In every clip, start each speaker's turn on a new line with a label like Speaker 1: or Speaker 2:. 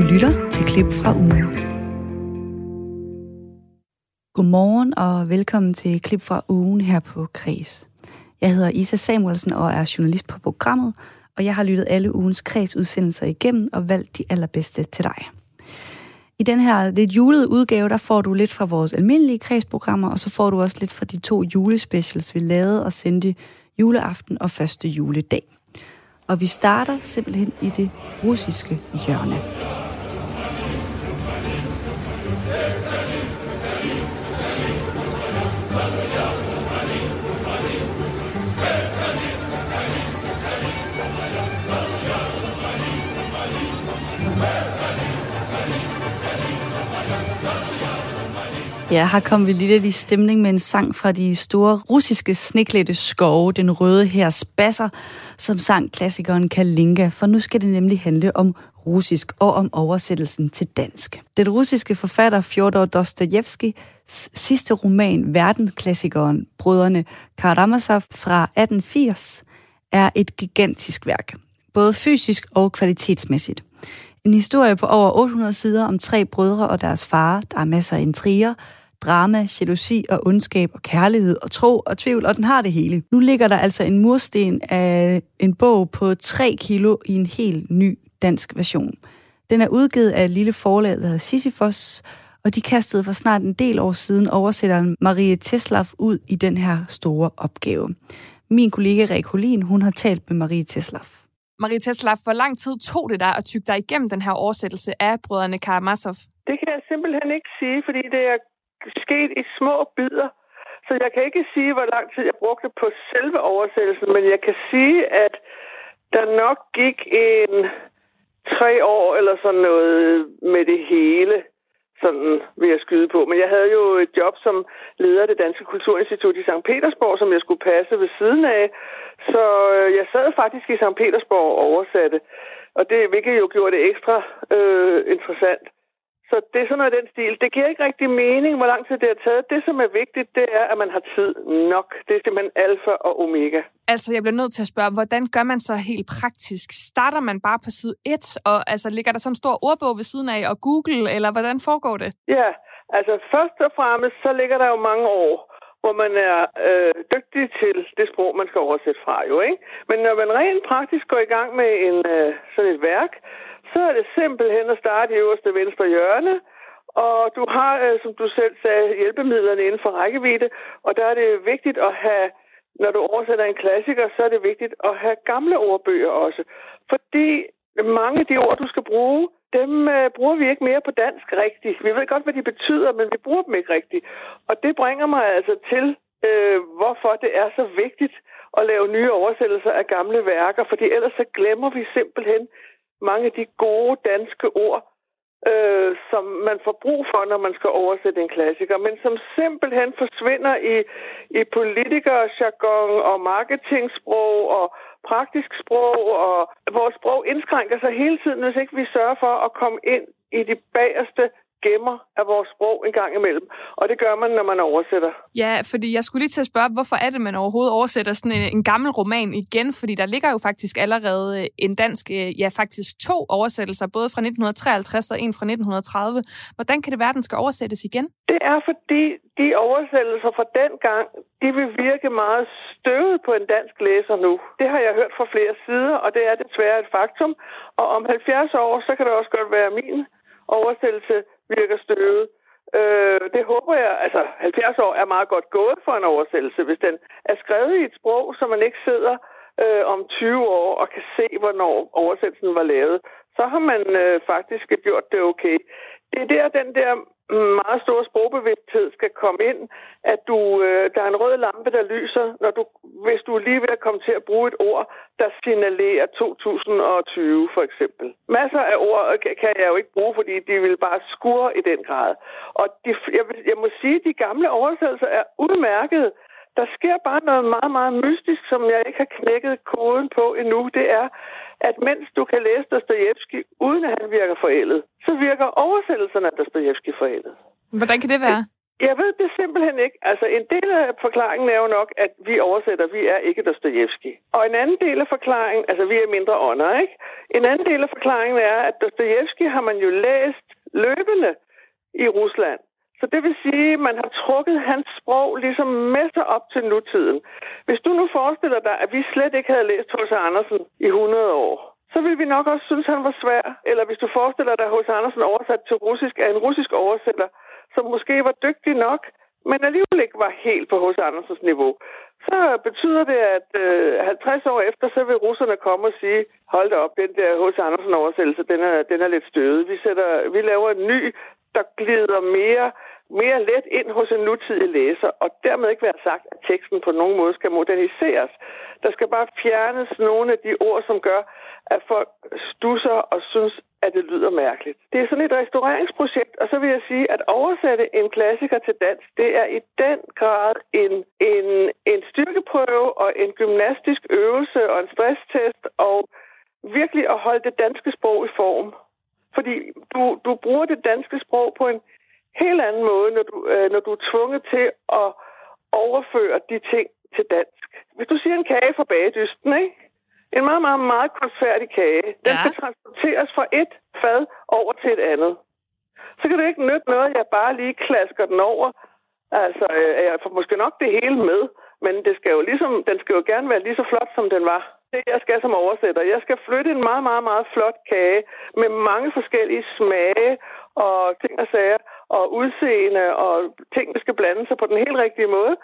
Speaker 1: Du lytter til klip fra ugen. Godmorgen og velkommen til klip fra ugen her på Kreds. Jeg hedder Isa Samuelsen og er journalist på programmet, og jeg har lyttet alle ugens kredsudsendelser igennem og valgt de allerbedste til dig. I den her lidt julede udgave, der får du lidt fra vores almindelige kredsprogrammer, og så får du også lidt fra de to julespecials, vi lavede og sendte juleaften og første juledag. Og vi starter simpelthen i det russiske hjørne. Ja, her kom vi lidt i stemning med en sang fra de store russiske sneklædte skove, den røde her spasser, som sang klassikeren Kalinka, for nu skal det nemlig handle om russisk og om oversættelsen til dansk. Den russiske forfatter Fjodor Dostojevski sidste roman, verdensklassikeren Brødrene Karamazov fra 1880, er et gigantisk værk, både fysisk og kvalitetsmæssigt. En historie på over 800 sider om tre brødre og deres far. Der er masser af intriger, drama, jalousi og ondskab og kærlighed og tro og tvivl, og den har det hele. Nu ligger der altså en mursten af en bog på 3 kilo i en helt ny dansk version. Den er udgivet af et lille forlag, der hedder Sisyphos, og de kastede for snart en del år siden oversætteren Marie Teslav ud i den her store opgave. Min kollega Rik Holin, hun har talt med Marie Teslav.
Speaker 2: Marie Teslav, hvor lang tid tog det dig at tygge dig igennem den her oversættelse af Brødrene Karamazov?
Speaker 3: Det kan jeg simpelthen ikke sige, fordi det er sket i små bidder. Så jeg kan ikke sige, hvor lang tid jeg brugte på selve oversættelsen, men jeg kan sige, at der nok gik en tre år eller sådan noget med det hele. Sådan vil jeg skyde på. Men jeg havde jo et job som leder af det Danske Kulturinstitut i St. Petersborg, som jeg skulle passe ved siden af. Så øh, jeg sad faktisk i St. Petersborg og oversatte. Og det, hvilket jo gjorde det ekstra øh, interessant. Så det er sådan noget den stil. Det giver ikke rigtig mening, hvor lang tid det har taget. Det, som er vigtigt, det er, at man har tid nok. Det er simpelthen alfa og omega.
Speaker 2: Altså, jeg bliver nødt til at spørge, hvordan gør man så helt praktisk? Starter man bare på side 1, og altså, ligger der sådan en stor ordbog ved siden af, og Google, eller hvordan foregår det?
Speaker 3: Ja, altså først og fremmest, så ligger der jo mange år hvor man er øh, dygtig til det sprog, man skal oversætte fra jo, ikke? Men når man rent praktisk går i gang med en øh, sådan et værk, så er det simpelthen at starte i øverste venstre hjørne, og du har, øh, som du selv sagde, hjælpemidlerne inden for rækkevidde, og der er det vigtigt at have, når du oversætter en klassiker, så er det vigtigt at have gamle ordbøger også. Fordi mange af de ord, du skal bruge, dem øh, bruger vi ikke mere på dansk rigtigt. Vi ved godt, hvad de betyder, men vi bruger dem ikke rigtigt. Og det bringer mig altså til, øh, hvorfor det er så vigtigt at lave nye oversættelser af gamle værker, fordi ellers så glemmer vi simpelthen mange af de gode danske ord, øh, som man får brug for, når man skal oversætte en klassiker, men som simpelthen forsvinder i, i politikerjargon og marketingsprog og praktisk sprog, og vores sprog indskrænker sig hele tiden, hvis ikke vi sørger for at komme ind i de bagerste gemmer af vores sprog en gang imellem. Og det gør man, når man oversætter.
Speaker 2: Ja, fordi jeg skulle lige til at spørge, hvorfor er det, man overhovedet oversætter sådan en, en gammel roman igen? Fordi der ligger jo faktisk allerede en dansk, øh, ja faktisk to oversættelser, både fra 1953 og en fra 1930. Hvordan kan det være, at den skal oversættes igen?
Speaker 3: Det er fordi, de oversættelser fra den gang, de vil virke meget støvet på en dansk læser nu. Det har jeg hørt fra flere sider, og det er desværre et faktum. Og om 70 år, så kan det også godt være min oversættelse virker støvet. Øh, det håber jeg, altså 70 år er meget godt gået for en oversættelse, hvis den er skrevet i et sprog, så man ikke sidder øh, om 20 år og kan se, hvornår oversættelsen var lavet. Så har man øh, faktisk gjort det okay. Det er der, den der meget stor sprogbevidsthed skal komme ind, at du, øh, der er en rød lampe, der lyser, når du, hvis du er lige ved at komme til at bruge et ord, der signalerer 2020 for eksempel. Masser af ord øh, kan jeg jo ikke bruge, fordi de vil bare skure i den grad. Og de, jeg, jeg må sige, at de gamle oversættelser er udmærket. Der sker bare noget meget, meget mystisk, som jeg ikke har knækket koden på endnu. Det er, at mens du kan læse Dostojevski, uden at han virker forældet, så virker oversættelserne af Dostojevski forældet.
Speaker 2: Hvordan kan det være?
Speaker 3: Jeg ved det simpelthen ikke. Altså, en del af forklaringen er jo nok, at vi oversætter, vi er ikke Dostojevski. Og en anden del af forklaringen, altså vi er mindre ånder, ikke? En anden del af forklaringen er, at Dostojevski har man jo læst løbende i Rusland. Så det vil sige, at man har trukket hans sprog ligesom med sig op til nutiden. Hvis du nu forestiller dig, at vi slet ikke havde læst H.C. Andersen i 100 år, så ville vi nok også synes, at han var svær. Eller hvis du forestiller dig, at H.C. Andersen oversat til russisk af en russisk oversætter, som måske var dygtig nok, men alligevel ikke var helt på H.C. Andersens niveau, så betyder det, at øh, 50 år efter, så vil russerne komme og sige, hold da op, den der H.C. Andersen oversættelse, den er, den er lidt støde. Vi, sætter, vi laver en ny, der glider mere mere let ind hos en nutidig læser, og dermed ikke være sagt, at teksten på nogen måde skal moderniseres. Der skal bare fjernes nogle af de ord, som gør, at folk stusser og synes, at det lyder mærkeligt. Det er sådan et restaureringsprojekt, og så vil jeg sige, at oversætte en klassiker til dansk, det er i den grad en, en, en styrkeprøve og en gymnastisk øvelse og en stresstest, og virkelig at holde det danske sprog i form. Fordi du, du bruger det danske sprog på en helt anden måde, når du, øh, når du er tvunget til at overføre de ting til dansk. Hvis du siger en kage fra bagedysten, ikke? En meget, meget, meget kunstfærdig kage. Den ja. skal transporteres fra et fad over til et andet. Så kan det ikke nytte noget, at jeg bare lige klasker den over. Altså, øh, jeg får måske nok det hele med, men det skal jo ligesom, den skal jo gerne være lige så flot, som den var. Det, jeg skal som oversætter. Jeg skal flytte en meget, meget, meget flot kage med mange forskellige smage og ting og sager og udseende og ting, der skal blande sig på den helt rigtige måde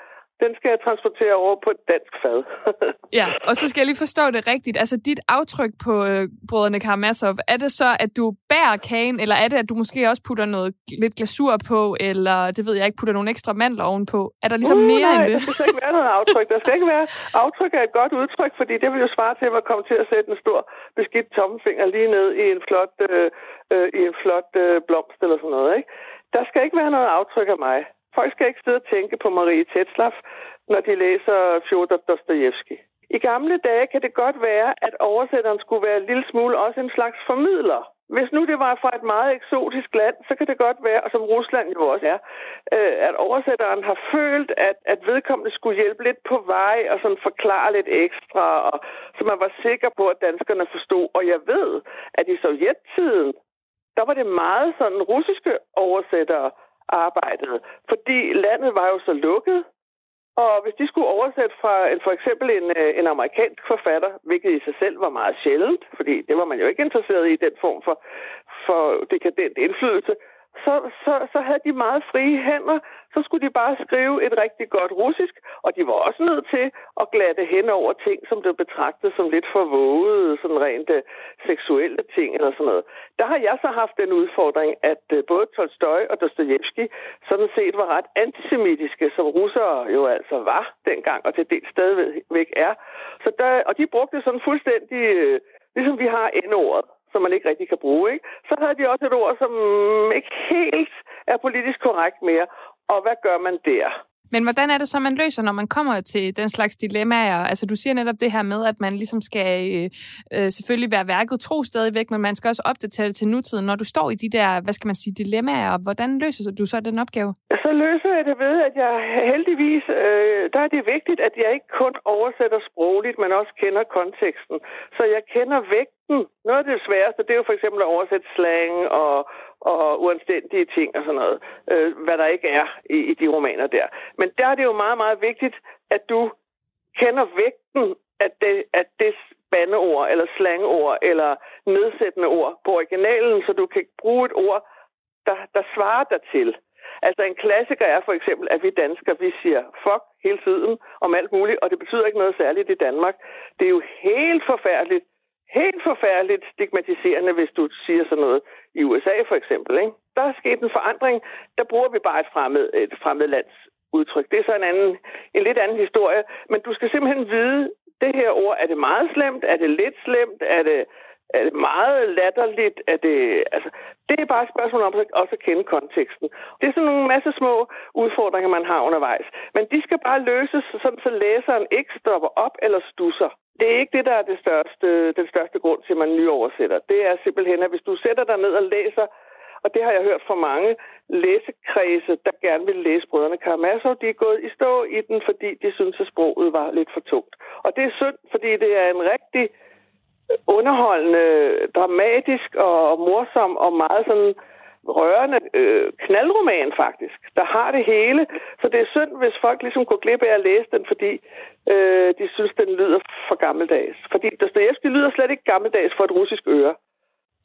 Speaker 3: den skal jeg transportere over på et dansk fad.
Speaker 2: ja, og så skal jeg lige forstå det rigtigt. Altså dit aftryk på øh, brødrene Karamazov, er det så, at du bærer kagen, eller er det, at du måske også putter noget lidt glasur på, eller det ved jeg ikke, putter nogle ekstra mandler ovenpå? Er der ligesom
Speaker 3: uh,
Speaker 2: mere
Speaker 3: nej,
Speaker 2: end det?
Speaker 3: der skal ikke være noget aftryk. Der skal ikke være... Aftryk er et godt udtryk, fordi det vil jo svare til at komme til at sætte en stor beskidt tommelfinger lige ned i en flot, øh, øh, i en flot øh, blomst eller sådan noget. Ikke? Der skal ikke være noget aftryk af mig. Folk skal ikke sidde og tænke på Marie Tetzlaff, når de læser Fjodor Dostojevski. I gamle dage kan det godt være, at oversætteren skulle være en lille smule også en slags formidler. Hvis nu det var fra et meget eksotisk land, så kan det godt være, og som Rusland jo også er, øh, at oversætteren har følt, at, at vedkommende skulle hjælpe lidt på vej og sådan forklare lidt ekstra, og, så man var sikker på, at danskerne forstod. Og jeg ved, at i sovjettiden, der var det meget sådan russiske oversættere, arbejdede. Fordi landet var jo så lukket, og hvis de skulle oversætte fra en, for eksempel en, øh, en amerikansk forfatter, hvilket i sig selv var meget sjældent, fordi det var man jo ikke interesseret i, den form for, for dekadent indflydelse, så, så, så havde de meget frie hænder. Så skulle de bare skrive et rigtig godt russisk, og de var også nødt til at glatte hen over ting, som blev betragtet som lidt for vågede, sådan rent uh, seksuelle ting eller sådan noget. Der har jeg så haft den udfordring, at uh, både Tolstoy og Dostojevski sådan set var ret antisemitiske, som russere jo altså var dengang, og til dels stadigvæk er. Så der, og de brugte sådan fuldstændig, uh, ligesom vi har N-ordet som man ikke rigtig kan bruge. Ikke? Så havde de også et ord, som ikke helt er politisk korrekt mere. Og hvad gør man der?
Speaker 2: Men hvordan er det så, man løser, når man kommer til den slags dilemmaer? Altså, du siger netop det her med, at man ligesom skal øh, øh, selvfølgelig være værket tro stadigvæk, men man skal også opdatere det til nutiden. Når du står i de der, hvad skal man sige, dilemmaer, hvordan løser du så den opgave?
Speaker 3: Så løser jeg det ved, at jeg heldigvis, øh, der er det vigtigt, at jeg ikke kun oversætter sprogligt, men også kender konteksten. Så jeg kender vægten. Noget af det sværeste, det er jo for eksempel at oversætte slang og og uanstændige ting og sådan noget, øh, hvad der ikke er i, i de romaner der. Men der er det jo meget, meget vigtigt, at du kender vægten af det, af det bandeord, eller slangord, eller nedsættende ord på originalen, så du kan bruge et ord, der, der svarer dig til. Altså en klassiker er for eksempel, at vi danskere, vi siger fuck hele tiden om alt muligt, og det betyder ikke noget særligt i Danmark. Det er jo helt forfærdeligt, helt forfærdeligt stigmatiserende, hvis du siger sådan noget i USA for eksempel. Ikke? Der er sket en forandring. Der bruger vi bare et fremmed, et fremmed lands udtryk. Det er så en, anden, en lidt anden historie. Men du skal simpelthen vide, det her ord, er det meget slemt? Er det lidt slemt? Er det, er det meget latterligt? Er det, altså, det er bare et spørgsmål om også at kende konteksten. Det er sådan nogle masse små udfordringer, man har undervejs. Men de skal bare løses, sådan så læseren ikke stopper op eller stusser. Det er ikke det, der er det største, den største grund til, at man nyoversætter. Det er simpelthen, at hvis du sætter dig ned og læser og det har jeg hørt fra mange læsekredse, der gerne vil læse Brødrene Karamazov. De er gået i stå i den, fordi de synes, at sproget var lidt for tungt. Og det er synd, fordi det er en rigtig underholdende, dramatisk og morsom og meget sådan rørende øh, knaldroman faktisk, der har det hele. Så det er synd, hvis folk ligesom går glip af at læse den, fordi øh, de synes, den lyder for gammeldags. Fordi Dostoyevsky lyder slet ikke gammeldags for et russisk øre.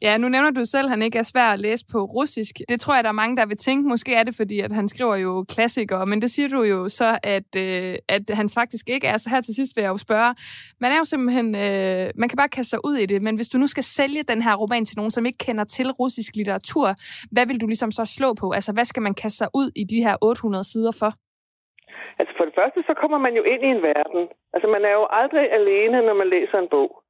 Speaker 2: Ja, nu nævner du selv, at han ikke er svær at læse på russisk. Det tror jeg, der er mange, der vil tænke. Måske er det, fordi at han skriver jo klassikere, men det siger du jo så, at, øh, at han faktisk ikke er. Så her til sidst vil jeg jo spørge. Man er jo simpelthen... Øh, man kan bare kaste sig ud i det, men hvis du nu skal sælge den her roman til nogen, som ikke kender til russisk litteratur, hvad vil du ligesom så slå på? Altså, hvad skal man kaste sig ud i de her 800 sider for?
Speaker 3: Altså for det første, så kommer man jo ind i en verden. Altså man er jo aldrig alene, når man læser en bog.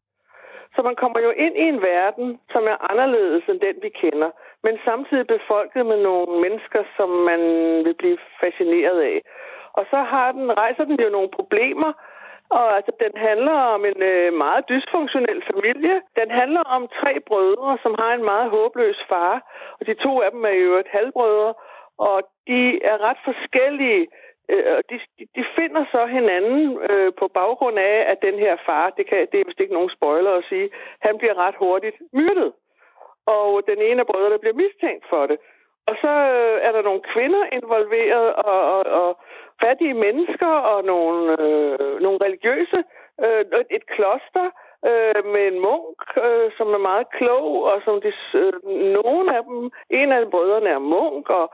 Speaker 3: Så man kommer jo ind i en verden, som er anderledes end den, vi kender, men samtidig befolket med nogle mennesker, som man vil blive fascineret af. Og så har den, rejser den jo nogle problemer, og altså, den handler om en øh, meget dysfunktionel familie. Den handler om tre brødre, som har en meget håbløs far. Og de to af dem er jo et halvbrødre. Og de er ret forskellige Øh, og de, de finder så hinanden øh, på baggrund af, at den her far, det, kan, det er vist ikke nogen spoiler at sige, han bliver ret hurtigt myrdet. Og den ene af brødrene bliver mistænkt for det. Og så øh, er der nogle kvinder involveret, og, og, og fattige mennesker, og nogle, øh, nogle religiøse, øh, et kloster øh, med en munk, øh, som er meget klog, og som de, øh, nogle af dem, en af brødrene er munk, og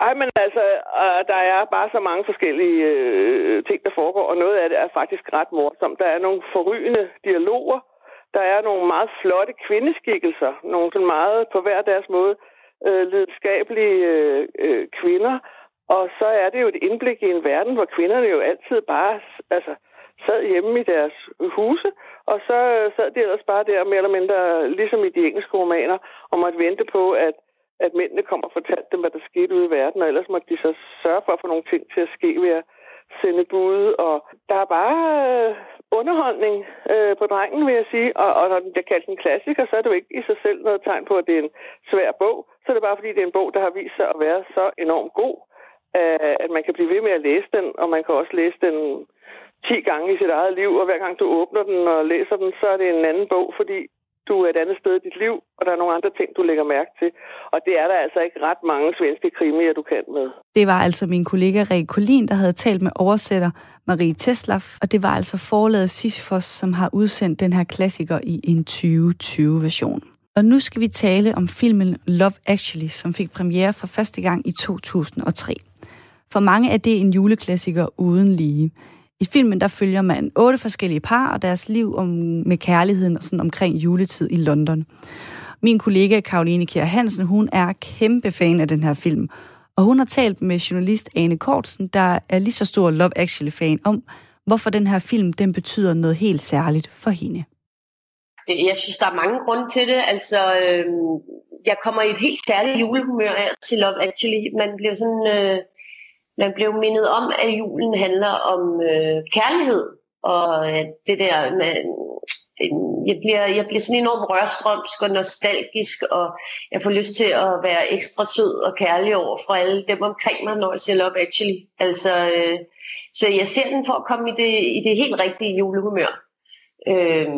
Speaker 3: ej, men altså, øh, der er bare så mange forskellige øh, ting, der foregår, og noget af det er faktisk ret morsomt. Der er nogle forrygende dialoger, der er nogle meget flotte kvindeskikkelser, nogle sådan meget på hver deres måde øh, lidenskabelige øh, øh, kvinder, og så er det jo et indblik i en verden, hvor kvinderne jo altid bare altså, sad hjemme i deres huse, og så øh, sad de ellers bare der mere eller mindre, ligesom i de engelske romaner, om at vente på, at at mændene kommer og fortalte dem, hvad der skete ude i verden, og ellers måtte de så sørge for at få nogle ting til at ske ved at sende bud, og der er bare øh, underholdning øh, på drengen, vil jeg sige, og, og når den bliver kaldt en klassiker, så er det jo ikke i sig selv noget tegn på, at det er en svær bog, så er det bare fordi, det er en bog, der har vist sig at være så enormt god, øh, at man kan blive ved med at læse den, og man kan også læse den 10 gange i sit eget liv, og hver gang du åbner den og læser den, så er det en anden bog, fordi du er et andet sted i dit liv, og der er nogle andre ting, du lægger mærke til. Og det er der altså ikke ret mange svenske krimier, du kan med.
Speaker 1: Det var altså min kollega Rikke Kolin, der havde talt med oversætter Marie Teslaf, og det var altså forlaget Sisyphos, som har udsendt den her klassiker i en 2020-version. Og nu skal vi tale om filmen Love Actually, som fik premiere for første gang i 2003. For mange er det en juleklassiker uden lige. I filmen der følger man otte forskellige par og deres liv om, med kærligheden og sådan omkring juletid i London. Min kollega Karoline Kjær Hansen, hun er kæmpe fan af den her film. Og hun har talt med journalist Ane Kortsen, der er lige så stor Love Actually-fan, om hvorfor den her film den betyder noget helt særligt for hende.
Speaker 4: Jeg synes, der er mange grunde til det. Altså, øh, jeg kommer i et helt særligt julehumør af til Love Actually. Man bliver sådan... Øh, man blev mindet om, at julen handler om øh, kærlighed, og det der med, jeg bliver, jeg bliver sådan enormt rørstrømsk og nostalgisk, og jeg får lyst til at være ekstra sød og kærlig over for alle dem omkring mig, når jeg ser Love Actually. Altså, øh, så jeg ser den for at komme i det, i det helt rigtige julehumør. Øh,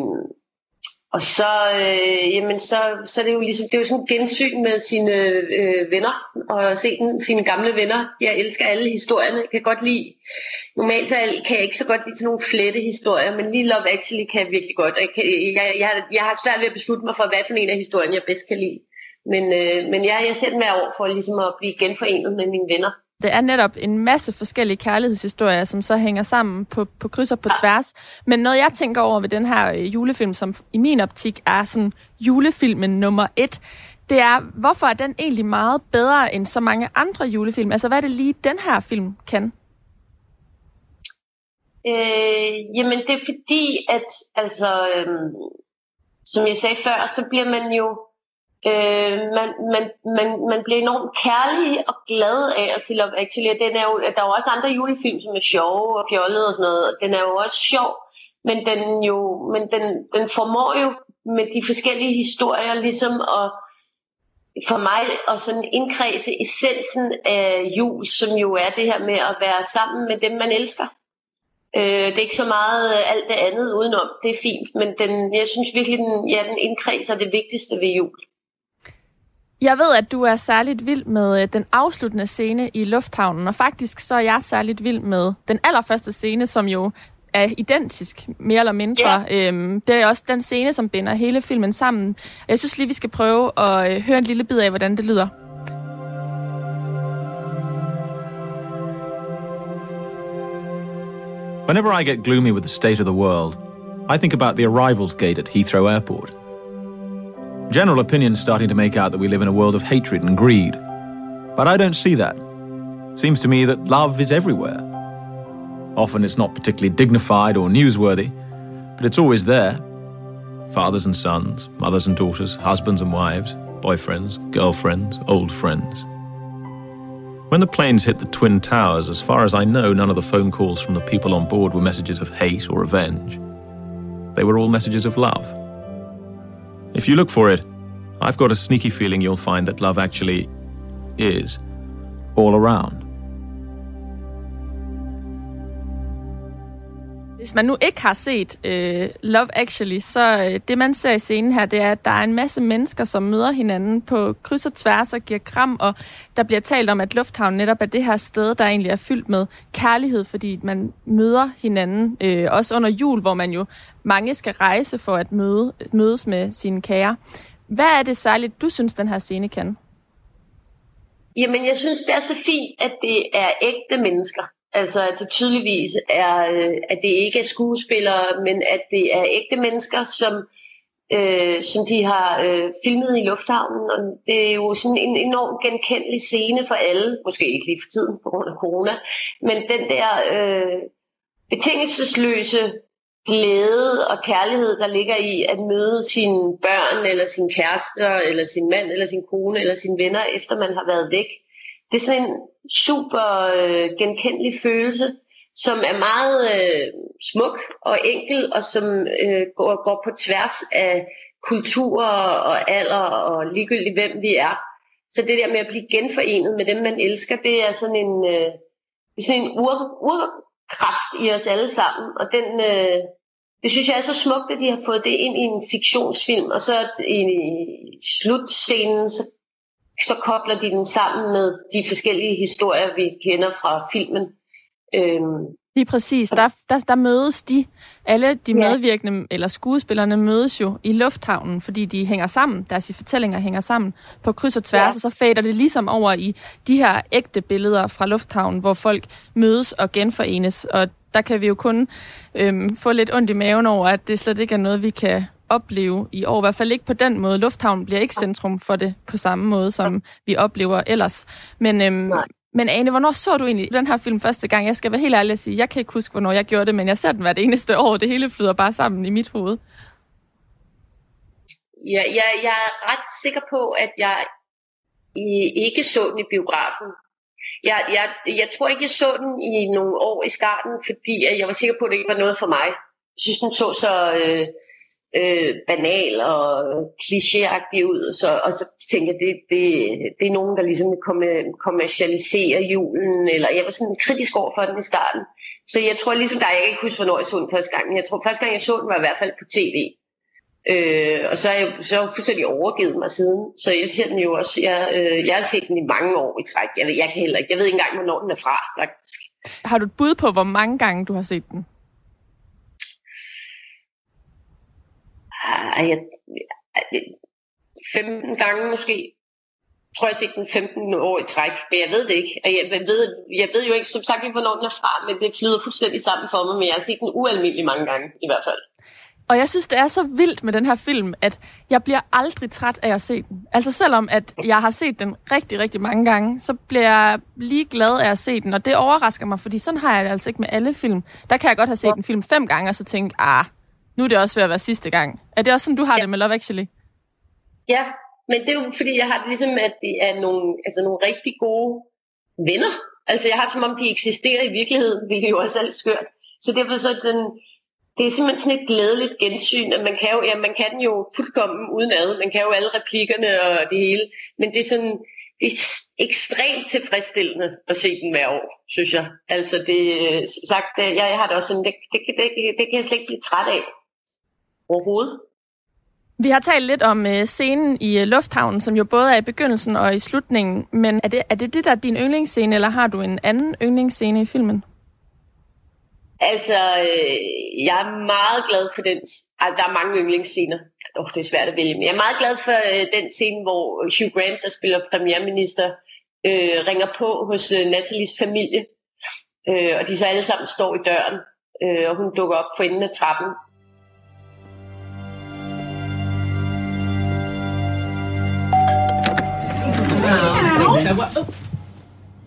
Speaker 4: og så, øh, jamen så, så er det jo ligesom, det er jo sådan gensyn med sine øh, venner, og se den, sine gamle venner. Jeg elsker alle historierne, jeg kan godt lide, normalt så kan jeg ikke så godt lide sådan nogle flette historier, men lige Love Actually kan jeg virkelig godt. Jeg, kan, jeg, jeg, jeg har svært ved at beslutte mig for, hvad for en af historierne jeg bedst kan lide. Men, øh, men jeg, jeg ser den hver år for ligesom at blive genforenet med mine venner.
Speaker 5: Det er netop en masse forskellige kærlighedshistorier, som så hænger sammen på, på kryds og på tværs. Men noget, jeg tænker over ved den her øh, julefilm, som i min optik er sådan julefilmen nummer et, det er, hvorfor er den egentlig meget bedre end så mange andre julefilm? Altså, hvad er det lige, den her film kan?
Speaker 4: Øh, jamen, det er fordi, at altså, øh, som jeg sagde før, så bliver man jo Øh, man, man, man, man bliver enormt kærlig og glad af at se Love Actually. Den er jo, der er jo også andre julefilm, som er sjove og fjollede og sådan noget. Den er jo også sjov, men den, jo, men den, den formår jo med de forskellige historier ligesom at for mig at sådan indkredse essensen af jul, som jo er det her med at være sammen med dem, man elsker. Øh, det er ikke så meget alt det andet udenom, det er fint, men den, jeg synes virkelig, den, ja, den indkredser det vigtigste ved jul.
Speaker 5: Jeg ved, at du er særligt vild med øh, den afsluttende scene i Lufthavnen, og faktisk så er jeg særligt vild med den allerførste scene, som jo er identisk, mere eller mindre. Yeah. Øhm, det er også den scene, som binder hele filmen sammen. Jeg synes lige, vi skal prøve at øh, høre en lille bid af, hvordan det lyder.
Speaker 6: Whenever I get gloomy with the state of the world, I think about the arrivals gate at Heathrow Airport. General opinion's starting to make out that we live in a world of hatred and greed. But I don't see that. Seems to me that love is everywhere. Often it's not particularly dignified or newsworthy, but it's always there. Fathers and sons, mothers and daughters, husbands and wives, boyfriends, girlfriends, old friends. When the planes hit the Twin Towers, as far as I know, none of the phone calls from the people on board were messages of hate or revenge. They were all messages of love. If you look for it, I've got a sneaky feeling you'll find that love actually is all around.
Speaker 5: Hvis man nu ikke har set øh, Love Actually, så øh, det man ser i scenen her, det er, at der er en masse mennesker, som møder hinanden på kryds og tværs og giver kram, og der bliver talt om, at Lufthavn netop er det her sted, der egentlig er fyldt med kærlighed, fordi man møder hinanden, øh, også under jul, hvor man jo mange skal rejse for at møde, mødes med sine kære. Hvad er det særligt, du synes, den her scene kan?
Speaker 4: Jamen, jeg synes, det er så fint, at det er ægte mennesker. Altså at det tydeligvis er, øh, at det ikke er skuespillere, men at det er ægte mennesker, som, øh, som de har øh, filmet i lufthavnen. Og det er jo sådan en enorm genkendelig scene for alle, måske ikke lige for tiden på grund af corona, men den der øh, betingelsesløse glæde og kærlighed, der ligger i at møde sine børn, eller sin kærester, eller sin mand, eller sin kone, eller sine venner, efter man har været væk det er sådan en super øh, genkendelig følelse, som er meget øh, smuk og enkel, og som øh, går, går på tværs af kulturer og alder og ligegyldigt hvem vi er. Så det der med at blive genforenet med dem, man elsker, det er sådan en, øh, det er sådan en ur, urkraft i os alle sammen. Og den, øh, det synes jeg er så smukt, at de har fået det ind i en fiktionsfilm. Og så i, i slutscenen, så så kobler de den sammen med de forskellige historier, vi kender fra filmen. Øhm,
Speaker 5: Lige præcis. Der, der, der mødes de, alle de ja. medvirkende, eller skuespillerne mødes jo i lufthavnen, fordi de hænger sammen, deres fortællinger hænger sammen på kryds og tværs, ja. og så fader det ligesom over i de her ægte billeder fra lufthavnen, hvor folk mødes og genforenes, og der kan vi jo kun øhm, få lidt ondt i maven over, at det slet ikke er noget, vi kan opleve i år. I hvert fald ikke på den måde. Lufthavnen bliver ikke centrum for det på samme måde, som vi oplever ellers. Men, øhm, men Ane, hvornår så du egentlig den her film første gang? Jeg skal være helt ærlig at sige, jeg kan ikke huske, hvornår jeg gjorde det, men jeg ser den hvert eneste år. Det hele flyder bare sammen i mit hoved.
Speaker 4: Ja, jeg, jeg er ret sikker på, at jeg ikke så den i biografen. Jeg, jeg, jeg tror ikke, jeg så den i nogle år i starten, fordi jeg var sikker på, at det ikke var noget for mig. Jeg synes, den så så... Øh, øh, banal og klichéagtig ud, så, og så tænker jeg, det, det, det er nogen, der ligesom kommercialiserer julen, eller jeg var sådan kritisk over for den i starten. Så jeg tror ligesom, der jeg kan ikke huske, hvornår jeg så den første gang, men jeg tror, første gang jeg så den var i hvert fald på tv. Øh, og så har jeg så er jeg fuldstændig overgivet mig siden. Så jeg ser den jo også, jeg, øh, jeg har set den i mange år i træk. Jeg ved, jeg kan heller ikke, jeg ved ikke engang, hvornår den er fra, faktisk.
Speaker 5: Har du et bud på, hvor mange gange du har set den?
Speaker 4: Ej, jeg, 15 gange måske. Jeg tror, jeg set den 15 år i træk, men jeg ved det ikke. Jeg, jeg, ved, jeg ved jo ikke, som sagt ikke, hvornår den er fra, men det flyder fuldstændig sammen for mig, men jeg har set den ualmindelig mange gange i hvert fald.
Speaker 5: Og jeg synes, det er så vildt med den her film, at jeg bliver aldrig træt af at se den. Altså selvom at jeg har set den rigtig, rigtig mange gange, så bliver jeg lige glad af at se den. Og det overrasker mig, fordi sådan har jeg det altså ikke med alle film. Der kan jeg godt have set en film fem gange, og så tænke, ah, nu er det også ved at være sidste gang. Er det også sådan, du har ja. det med Love Actually?
Speaker 4: Ja, men det er jo fordi, jeg har det ligesom, at det er nogle, altså nogle rigtig gode venner. Altså jeg har det, som om de eksisterer i virkeligheden, hvilket jo også er skørt. Så derfor så den, det er simpelthen sådan et glædeligt gensyn, at man kan jo, ja, man kan den jo fuldkommen uden ad, man kan jo alle replikkerne og det hele, men det er sådan, det er ekstremt tilfredsstillende at se den hver år, synes jeg. Altså det, sagt, jeg, jeg har det også sådan, det, det, det, det kan jeg slet ikke blive træt af overhovedet.
Speaker 5: Vi har talt lidt om uh, scenen i uh, Lufthavnen, som jo både er i begyndelsen og i slutningen. Men er det, er det det, der er din yndlingsscene, eller har du en anden yndlingsscene i filmen?
Speaker 4: Altså, øh, jeg er meget glad for den... Altså, der er mange yndlingsscener. Oh, det er svært at vælge, men jeg er meget glad for øh, den scene, hvor Hugh Grant, der spiller premierminister, øh, ringer på hos øh, Nathalies familie. Øh, og de så alle sammen står i døren, øh, og hun dukker op for enden af trappen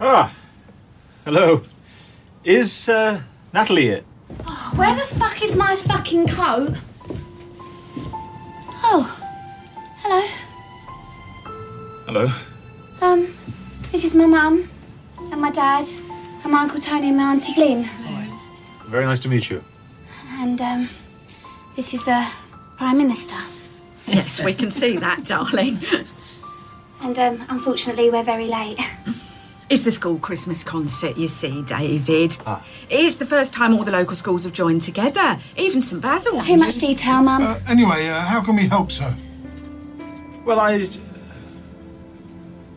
Speaker 6: Ah, hello. Is uh, Natalie it?
Speaker 7: Oh, where the fuck is my fucking coat? Oh, hello.
Speaker 6: Hello.
Speaker 7: Um, this is my mum and my dad and my uncle Tony and my auntie Glyn.
Speaker 6: Very nice to meet you.
Speaker 7: And um, this is the Prime Minister.
Speaker 8: Yes, we can see that, darling.
Speaker 7: And um, unfortunately, we're very late.
Speaker 8: It's the school Christmas concert, you see, David.
Speaker 6: Ah.
Speaker 8: It is the first time all the local schools have joined together, even St Basil.
Speaker 7: Too much detail, Mum.
Speaker 9: Uh, anyway, uh, how can we help, sir?
Speaker 6: Well, I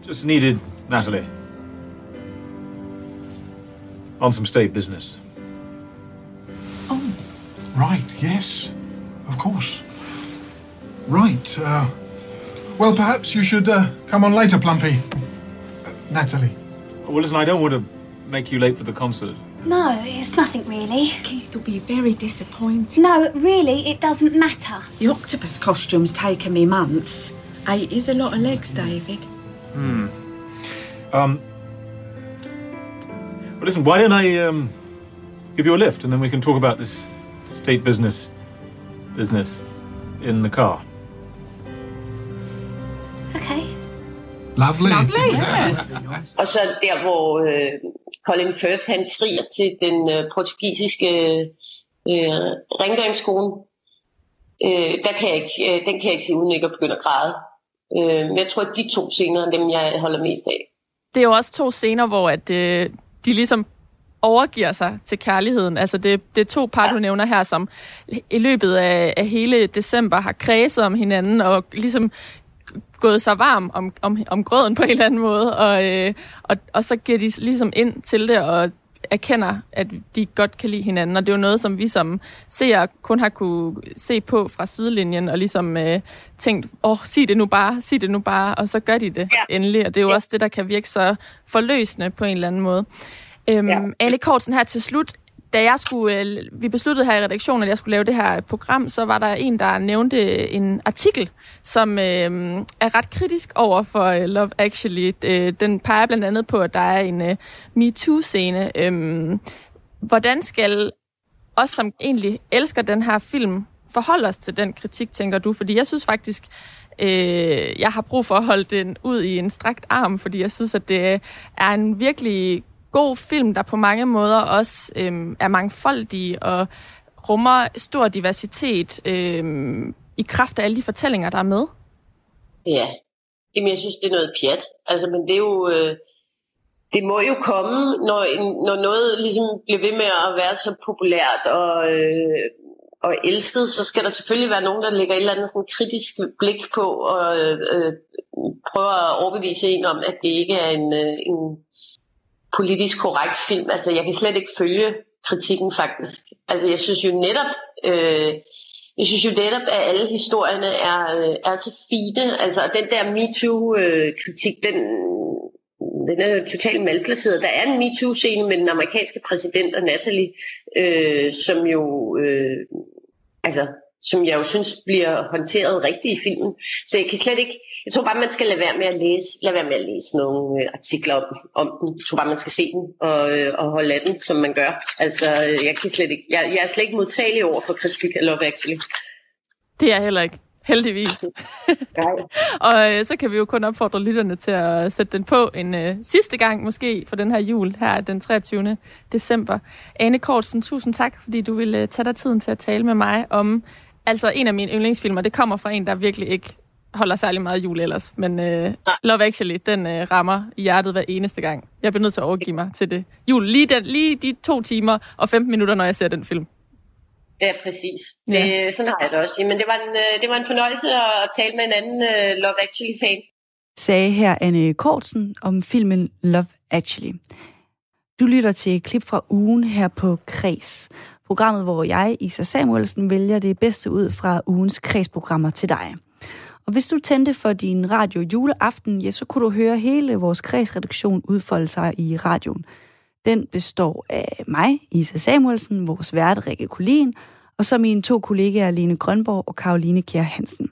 Speaker 6: just needed Natalie on some state business.
Speaker 9: Oh, right, yes, of course. Right, uh, well, perhaps you should uh, come on later, Plumpy. Uh, Natalie.
Speaker 6: Well, listen, I don't want to make you late for the concert.
Speaker 7: No, it's nothing really.
Speaker 8: Keith will be very disappointed.
Speaker 7: No, really, it doesn't matter.
Speaker 8: The octopus costume's taken me months. Eight is a lot of legs, David. Hmm.
Speaker 6: Um, well, listen, why don't I um, give you a lift and then we can talk about this state business business in the car.
Speaker 7: Okay.
Speaker 9: Lovely.
Speaker 8: Lovely, yes.
Speaker 4: Og så der, hvor øh, Colin Firth han frier til den øh, portugisiske øh, rengøringskone. Øh, der kan jeg ikke, øh, den kan jeg ikke se uden ikke at begynde at græde. Øh, men jeg tror, at de to scener er dem, jeg holder mest af.
Speaker 5: Det er jo også to scener, hvor at, øh, de ligesom overgiver sig til kærligheden. Altså det, det er to par, du nævner her, som i løbet af, af hele december har kredset om hinanden og ligesom gået sig varm om, om, om grøden på en eller anden måde, og, øh, og, og så giver de ligesom ind til det og erkender, at de godt kan lide hinanden, og det er jo noget, som vi som seere kun har kunne se på fra sidelinjen, og ligesom øh, tænkt, åh, oh, sig det nu bare, sig det nu bare, og så gør de det
Speaker 4: Ja.
Speaker 5: endelig, og det er jo
Speaker 4: Ja.
Speaker 5: også det, der kan virke så forløsende på en eller anden måde. Øhm,
Speaker 4: Ja.
Speaker 5: Anne Kortsen her til slut, da jeg skulle, øh, vi besluttede her i redaktionen, at jeg skulle lave det her program, så var der en, der nævnte en artikel, som øh, er ret kritisk over for øh, Love Actually. Øh, den peger blandt andet på, at der er en øh, MeToo-scene. Øh, hvordan skal os, som egentlig elsker den her film, forholde os til den kritik, tænker du? Fordi jeg synes faktisk, øh, jeg har brug for at holde den ud i en strakt arm, fordi jeg synes, at det er en virkelig god film, der på mange måder også øh, er mangfoldig og rummer stor diversitet øh, i kraft af alle de fortællinger, der er med.
Speaker 4: Ja. Jamen, jeg synes, det er noget pjat. Altså, men det er jo... Øh, det må jo komme, når, en, når noget ligesom bliver ved med at være så populært og, øh, og elsket, så skal der selvfølgelig være nogen, der lægger et eller andet sådan kritisk blik på og øh, øh prøver at overbevise en om, at det ikke er en, øh, en politisk korrekt film. Altså, jeg kan slet ikke følge kritikken faktisk. Altså, jeg synes jo netop, øh, jeg synes jo netop, at alle historierne er, øh, er så fine. Altså, og den der MeToo-kritik, den, den er jo totalt malplaceret. Der er en MeToo-scene med den amerikanske præsident og Natalie, øh, som jo, øh, altså, som jeg jo synes bliver håndteret rigtigt i filmen. Så jeg kan slet ikke, jeg tror bare, man skal lade være med at læse, lade være med at læse nogle øh, artikler om, om den. Jeg tror bare, man skal se den og, øh, og holde af den, som man gør. Altså, øh, jeg kan slet ikke, jeg, jeg er slet ikke modtagelig over for kritik af Love Actually.
Speaker 5: Det er jeg heller ikke. Heldigvis. og øh, så kan vi jo kun opfordre lytterne til at sætte den på en øh, sidste gang, måske for den her jul, her den 23. december. Ane Kortsen, tusind tak, fordi du ville tage dig tiden til at tale med mig om altså en af mine yndlingsfilmer. Det kommer fra en, der virkelig ikke holder særlig meget jul ellers. Men øh, Love Actually, den øh, rammer i hjertet hver eneste gang. Jeg bliver nødt til at overgive mig til det. Jul, lige, den, lige de to timer og 15 minutter, når jeg ser den film.
Speaker 4: Ja, præcis. Det, ja. Sådan har jeg det også. Men det var en, øh, det var en fornøjelse at tale med en anden uh, Love Actually-fan.
Speaker 1: Sagde her Anne Kortsen om filmen Love Actually. Du lytter til et klip fra ugen her på Kres. Programmet, hvor jeg, Isa Samuelsen, vælger det bedste ud fra ugens kredsprogrammer til dig. Og hvis du tændte for din radio juleaften, ja, så kunne du høre hele vores kredsredaktion udfolde sig i radioen. Den består af mig, Isa Samuelsen, vores vært Rikke Kulin, og så mine to kollegaer Lene Grønborg og Karoline Kjær Hansen.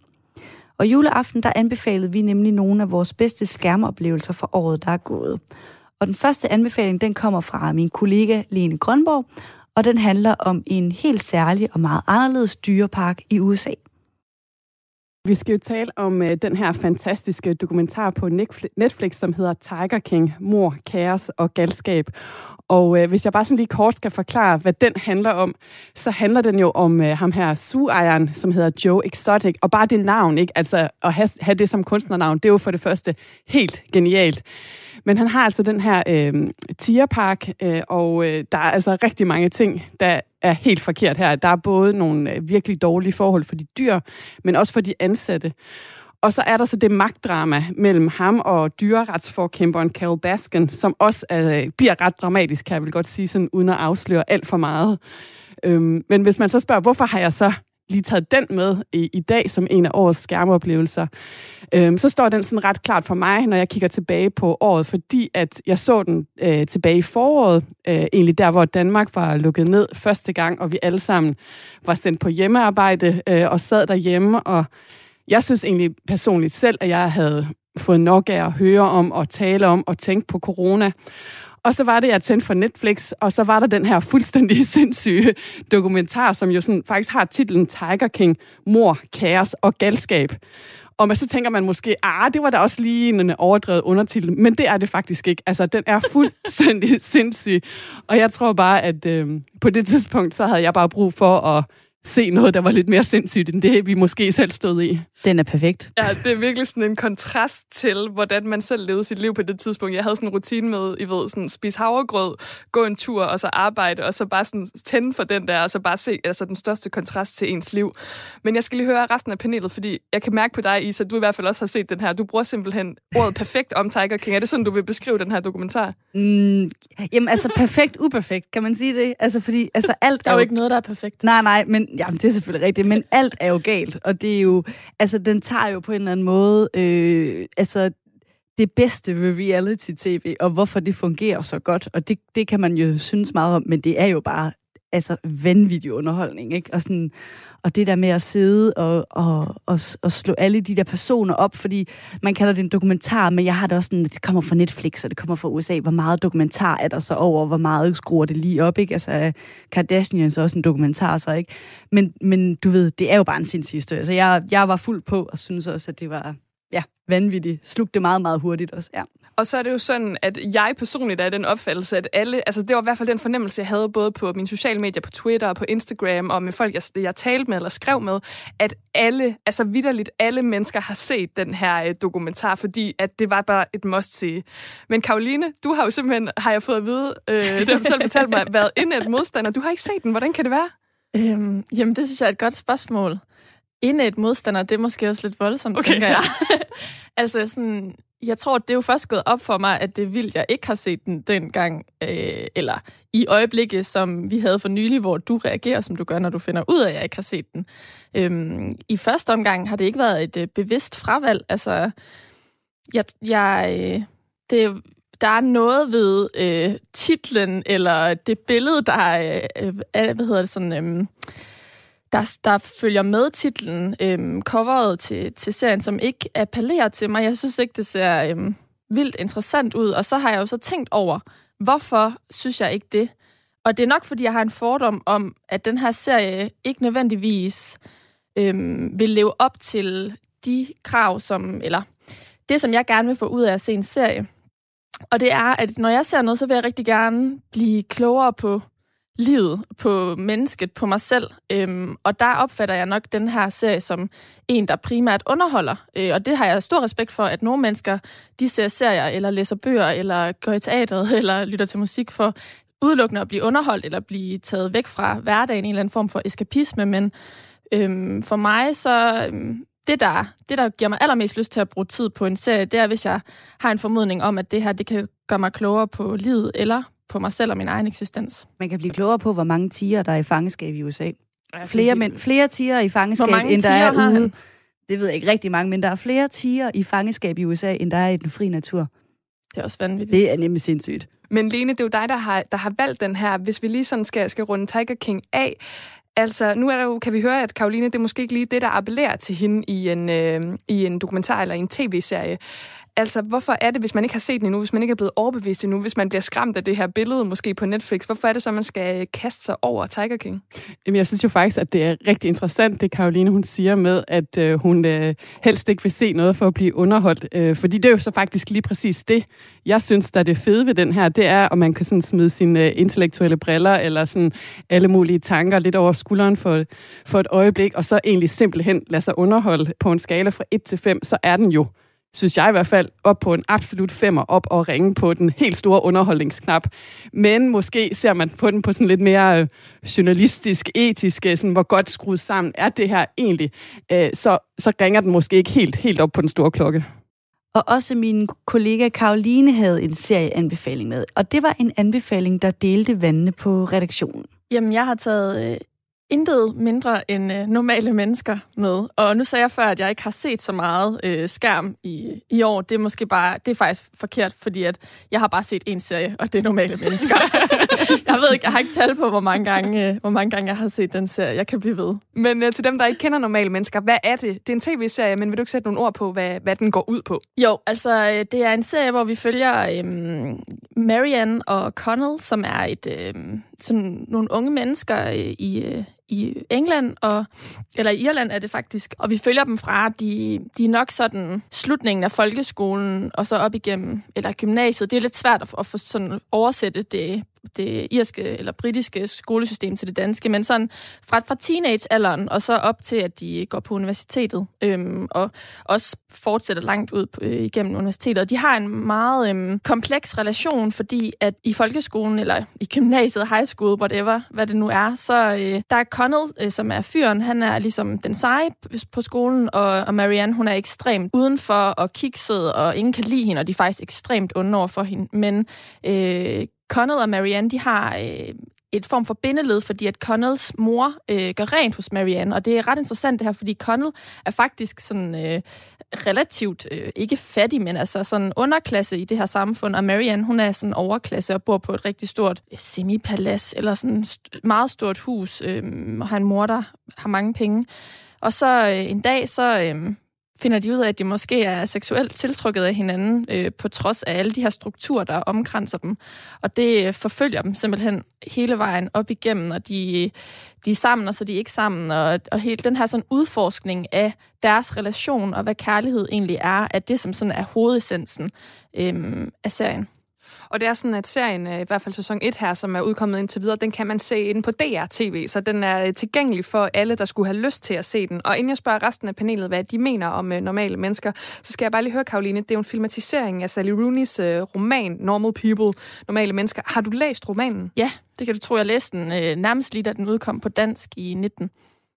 Speaker 1: Og juleaften, der anbefalede vi nemlig nogle af vores bedste skærmoplevelser for året, der er gået. Og den første anbefaling, den kommer fra min kollega Lene Grønborg, og den handler om en helt særlig og meget anderledes dyrepark i USA.
Speaker 10: Vi skal jo tale om øh, den her fantastiske dokumentar på Netflix, som hedder Tiger King, mor, kaos og galskab. Og øh, hvis jeg bare sådan lige kort skal forklare, hvad den handler om, så handler den jo om øh, ham her suejeren, som hedder Joe Exotic. Og bare det navn, ikke? Altså at have, have det som kunstnernavn, det er jo for det første helt genialt. Men han har altså den her øh, tierpark, øh, og øh, der er altså rigtig mange ting, der er helt forkert her. Der er både nogle øh, virkelig dårlige forhold for de dyr, men også for de ansatte. Og så er der så det magtdrama mellem ham og dyreretsforkæmperen Carol Baskin, som også øh, bliver ret dramatisk, kan jeg vel godt sige, sådan, uden at afsløre alt for meget. Øhm, men hvis man så spørger, hvorfor har jeg så lige taget den med i, i dag som en af årets skærmoplevelser, øhm, så står den sådan ret klart for mig, når jeg kigger tilbage på året, fordi at jeg så den øh, tilbage i foråret, øh, egentlig der, hvor Danmark var lukket ned første gang, og vi alle sammen var sendt på hjemmearbejde øh, og sad derhjemme, og jeg synes egentlig personligt selv, at jeg havde fået nok af at høre om og tale om og tænke på corona. Og så var det, jeg tændte for Netflix, og så var der den her fuldstændig sindssyge dokumentar, som jo sådan faktisk har titlen Tiger King, Mor, Kaos og Galskab. Og man, så tænker man måske, ah, det var da også lige en overdrevet undertitel, men det er det faktisk ikke. Altså, den er fuldstændig sindssyg. Og jeg tror bare, at øh, på det tidspunkt, så havde jeg bare brug for at se noget, der var lidt mere sindssygt, end det, vi måske selv stod i.
Speaker 1: Den er perfekt.
Speaker 2: Ja, det er virkelig sådan en kontrast til, hvordan man selv levede sit liv på det tidspunkt. Jeg havde sådan en rutine med, I ved, sådan spise havregrød, gå en tur, og så arbejde, og så bare sådan tænde for den der, og så bare se altså, den største kontrast til ens liv. Men jeg skal lige høre resten af panelet, fordi jeg kan mærke på dig, Isa, du i hvert fald også har set den her. Du bruger simpelthen ordet perfekt om Tiger King. Er det sådan, du vil beskrive den her dokumentar?
Speaker 1: Mm, jamen altså, perfekt, uperfekt, kan man sige det? Altså, fordi altså, alt
Speaker 5: der er jo ikke noget, der er perfekt.
Speaker 1: Nej, nej, men jamen, det er selvfølgelig rigtigt, men alt er jo galt, og det er jo, altså, den tager jo på en eller anden måde, øh, altså, det bedste ved reality-tv, og hvorfor det fungerer så godt, og det, det kan man jo synes meget om, men det er jo bare altså vanvittig underholdning, ikke? Og, sådan, og det der med at sidde og, og, og, og slå alle de der personer op, fordi man kalder det en dokumentar, men jeg har det også sådan, det kommer fra Netflix, og det kommer fra USA, hvor meget dokumentar er der så over, hvor meget skruer det lige op, ikke? Altså, Kardashians er også en dokumentar, så ikke? Men, men du ved, det er jo bare en sindssyg historie. Så jeg, jeg var fuld på, og synes også, at det var, ja, vanvittigt. Slugte det meget, meget hurtigt også, ja.
Speaker 2: Og så er det jo sådan, at jeg personligt er den opfattelse, at alle, altså det var i hvert fald den fornemmelse, jeg havde både på mine sociale medier, på Twitter og på Instagram, og med folk, jeg, jeg talte med eller skrev med, at alle, altså vidderligt alle mennesker har set den her øh, dokumentar, fordi at det var bare et must-see. Men Karoline, du har jo simpelthen, har jeg fået at vide, øh, det har du selv fortalt mig, været et modstander. Du har ikke set den. Hvordan kan det være?
Speaker 5: Øhm, jamen, det synes jeg er et godt spørgsmål. Et modstander, det er måske også lidt voldsomt, okay. tænker jeg. altså sådan, jeg tror, det er jo først gået op for mig, at det er vildt, jeg ikke har set den dengang, øh, eller i øjeblikket, som vi havde for nylig, hvor du reagerer, som du gør, når du finder ud af, at jeg ikke har set den. Øhm, I første omgang har det ikke været et øh, bevidst fravalg. Altså, jeg, jeg, øh, det, der er noget ved øh, titlen, eller det billede, der er, øh, hvad hedder det, sådan... Øh, der, der følger med titlen, øhm, coveret til, til serien, som ikke appellerer til mig. Jeg synes ikke, det ser øhm, vildt interessant ud. Og så har jeg jo så tænkt over, hvorfor synes jeg ikke det? Og det er nok, fordi jeg har en fordom om, at den her serie ikke nødvendigvis øhm, vil leve op til de krav, som, eller det, som jeg gerne vil få ud af at se en serie. Og det er, at når jeg ser noget, så vil jeg rigtig gerne blive klogere på livet, på mennesket, på mig selv. Øhm, og der opfatter jeg nok den her serie som en, der primært underholder. Øh, og det har jeg stor respekt for, at nogle mennesker, de ser serier, eller læser bøger, eller går i teateret, eller lytter til musik for udelukkende at blive underholdt, eller blive taget væk fra hverdagen, en eller anden form for eskapisme. Men øhm, for mig, så øhm, det, der, det, der giver mig allermest lyst til at bruge tid på en serie, det er, hvis jeg har en formodning om, at det her det kan gøre mig klogere på livet, eller på mig selv og min egen eksistens.
Speaker 1: Man kan blive klogere på, hvor mange tiger, der er i fangeskab i USA. Ja, flere, men, flere tiger i fangeskab, end der er ude. Han? Det ved jeg ikke rigtig mange, men der er flere tiger i fangeskab i USA, end der er i den frie natur.
Speaker 5: Det er også vanvittigt.
Speaker 1: Det er nemlig sindssygt.
Speaker 2: Men Lene, det er jo dig, der har, der har valgt den her. Hvis vi lige sådan skal, skal runde Tiger King af, Altså, nu er der jo, kan vi høre, at Karoline, det er måske ikke lige det, der appellerer til hende i en, øh, i en dokumentar eller en tv-serie. Altså, hvorfor er det, hvis man ikke har set den endnu, hvis man ikke er blevet overbevist endnu, hvis man bliver skræmt af det her billede, måske på Netflix, hvorfor er det så, man skal øh, kaste sig over Tiger King?
Speaker 10: Jamen, jeg synes jo faktisk, at det er rigtig interessant, det Karoline hun siger med, at øh, hun øh, helst ikke vil se noget for at blive underholdt. Øh, fordi det er jo så faktisk lige præcis det, jeg synes, der er det fede ved den her, det er, at man kan sådan smide sine øh, intellektuelle briller, eller sådan alle mulige tanker lidt over skulderen for, for et øjeblik, og så egentlig simpelthen lade sig underholde på en skala fra 1 til 5, så er den jo synes jeg i hvert fald, op på en absolut femmer op og ringe på den helt store underholdningsknap. Men måske ser man på den på sådan lidt mere øh, journalistisk, etisk, sådan, hvor godt skruet sammen er det her egentlig. Øh, så, så ringer den måske ikke helt, helt op på den store klokke.
Speaker 1: Og også min kollega Karoline havde en serieanbefaling med. Og det var en anbefaling, der delte vandene på redaktionen.
Speaker 5: Jamen, jeg har taget øh, intet mindre end øh, normale mennesker med. Og nu sagde jeg før, at jeg ikke har set så meget øh, skærm i, i år. Det er måske bare, det er faktisk forkert, fordi at jeg har bare set en serie, og det er normale mennesker. jeg ved ikke, jeg har ikke tal på, hvor mange, gange, øh, hvor mange gange jeg har set den serie. Jeg kan blive ved.
Speaker 2: Men øh, til dem, der ikke kender normale mennesker, hvad er det? Det er en tv-serie, men vil du ikke sætte nogle ord på, hvad, hvad den går ud på?
Speaker 5: Jo, altså øh, det er en serie, hvor vi følger øh, Marianne og Connell, som er et øh, sådan nogle unge mennesker i, i England, og, eller i Irland er det faktisk. Og vi følger dem fra, de, de er nok sådan slutningen af folkeskolen, og så op igennem, eller gymnasiet. Det er lidt svært at, at få sådan oversætte det det irske eller britiske skolesystem til det danske, men sådan fra, fra teenagealderen og så op til, at de går på universitetet, øhm, og også fortsætter langt ud øh, igennem universitetet. Og de har en meget øhm, kompleks relation, fordi at i folkeskolen, eller i gymnasiet, high school, whatever, hvad det nu er, så øh, der er Connell, øh, som er fyren, han er ligesom den seje på skolen, og, og Marianne, hun er ekstremt udenfor og kikset, og ingen kan lide hende, og de er faktisk ekstremt onde over for hende. Men øh, Connell og Marianne, de har øh, et form for bindeled, fordi at Connells mor øh, gør rent hos Marianne, og det er ret interessant det her, fordi Connell er faktisk sådan øh, relativt, øh, ikke fattig, men altså sådan underklasse i det her samfund, og Marianne, hun er sådan overklasse og bor på et rigtig stort øh, semipalads, eller sådan st- meget stort hus, øh, og har en mor, der har mange penge. Og så øh, en dag, så... Øh, finder de ud af, at de måske er seksuelt tiltrukket af hinanden, øh, på trods af alle de her strukturer, der omkranser dem. Og det øh, forfølger dem simpelthen hele vejen op igennem, og de, de er sammen, og så de er ikke sammen. Og, og hele den her sådan udforskning af deres relation, og hvad kærlighed egentlig er, at det som sådan er hovedessensen øh, af serien.
Speaker 2: Og det er sådan, at serien, øh, i hvert fald sæson 1 her, som er udkommet indtil videre, den kan man se inde på DR-TV, så den er øh, tilgængelig for alle, der skulle have lyst til at se den. Og inden jeg spørger resten af panelet, hvad de mener om øh, normale mennesker, så skal jeg bare lige høre, Karoline, det er jo en filmatisering af Sally Rooney's roman Normal People, Normale Mennesker. Har du læst romanen?
Speaker 5: Ja, det kan du tro, jeg læste den nærmest lige, da den udkom på dansk i 19.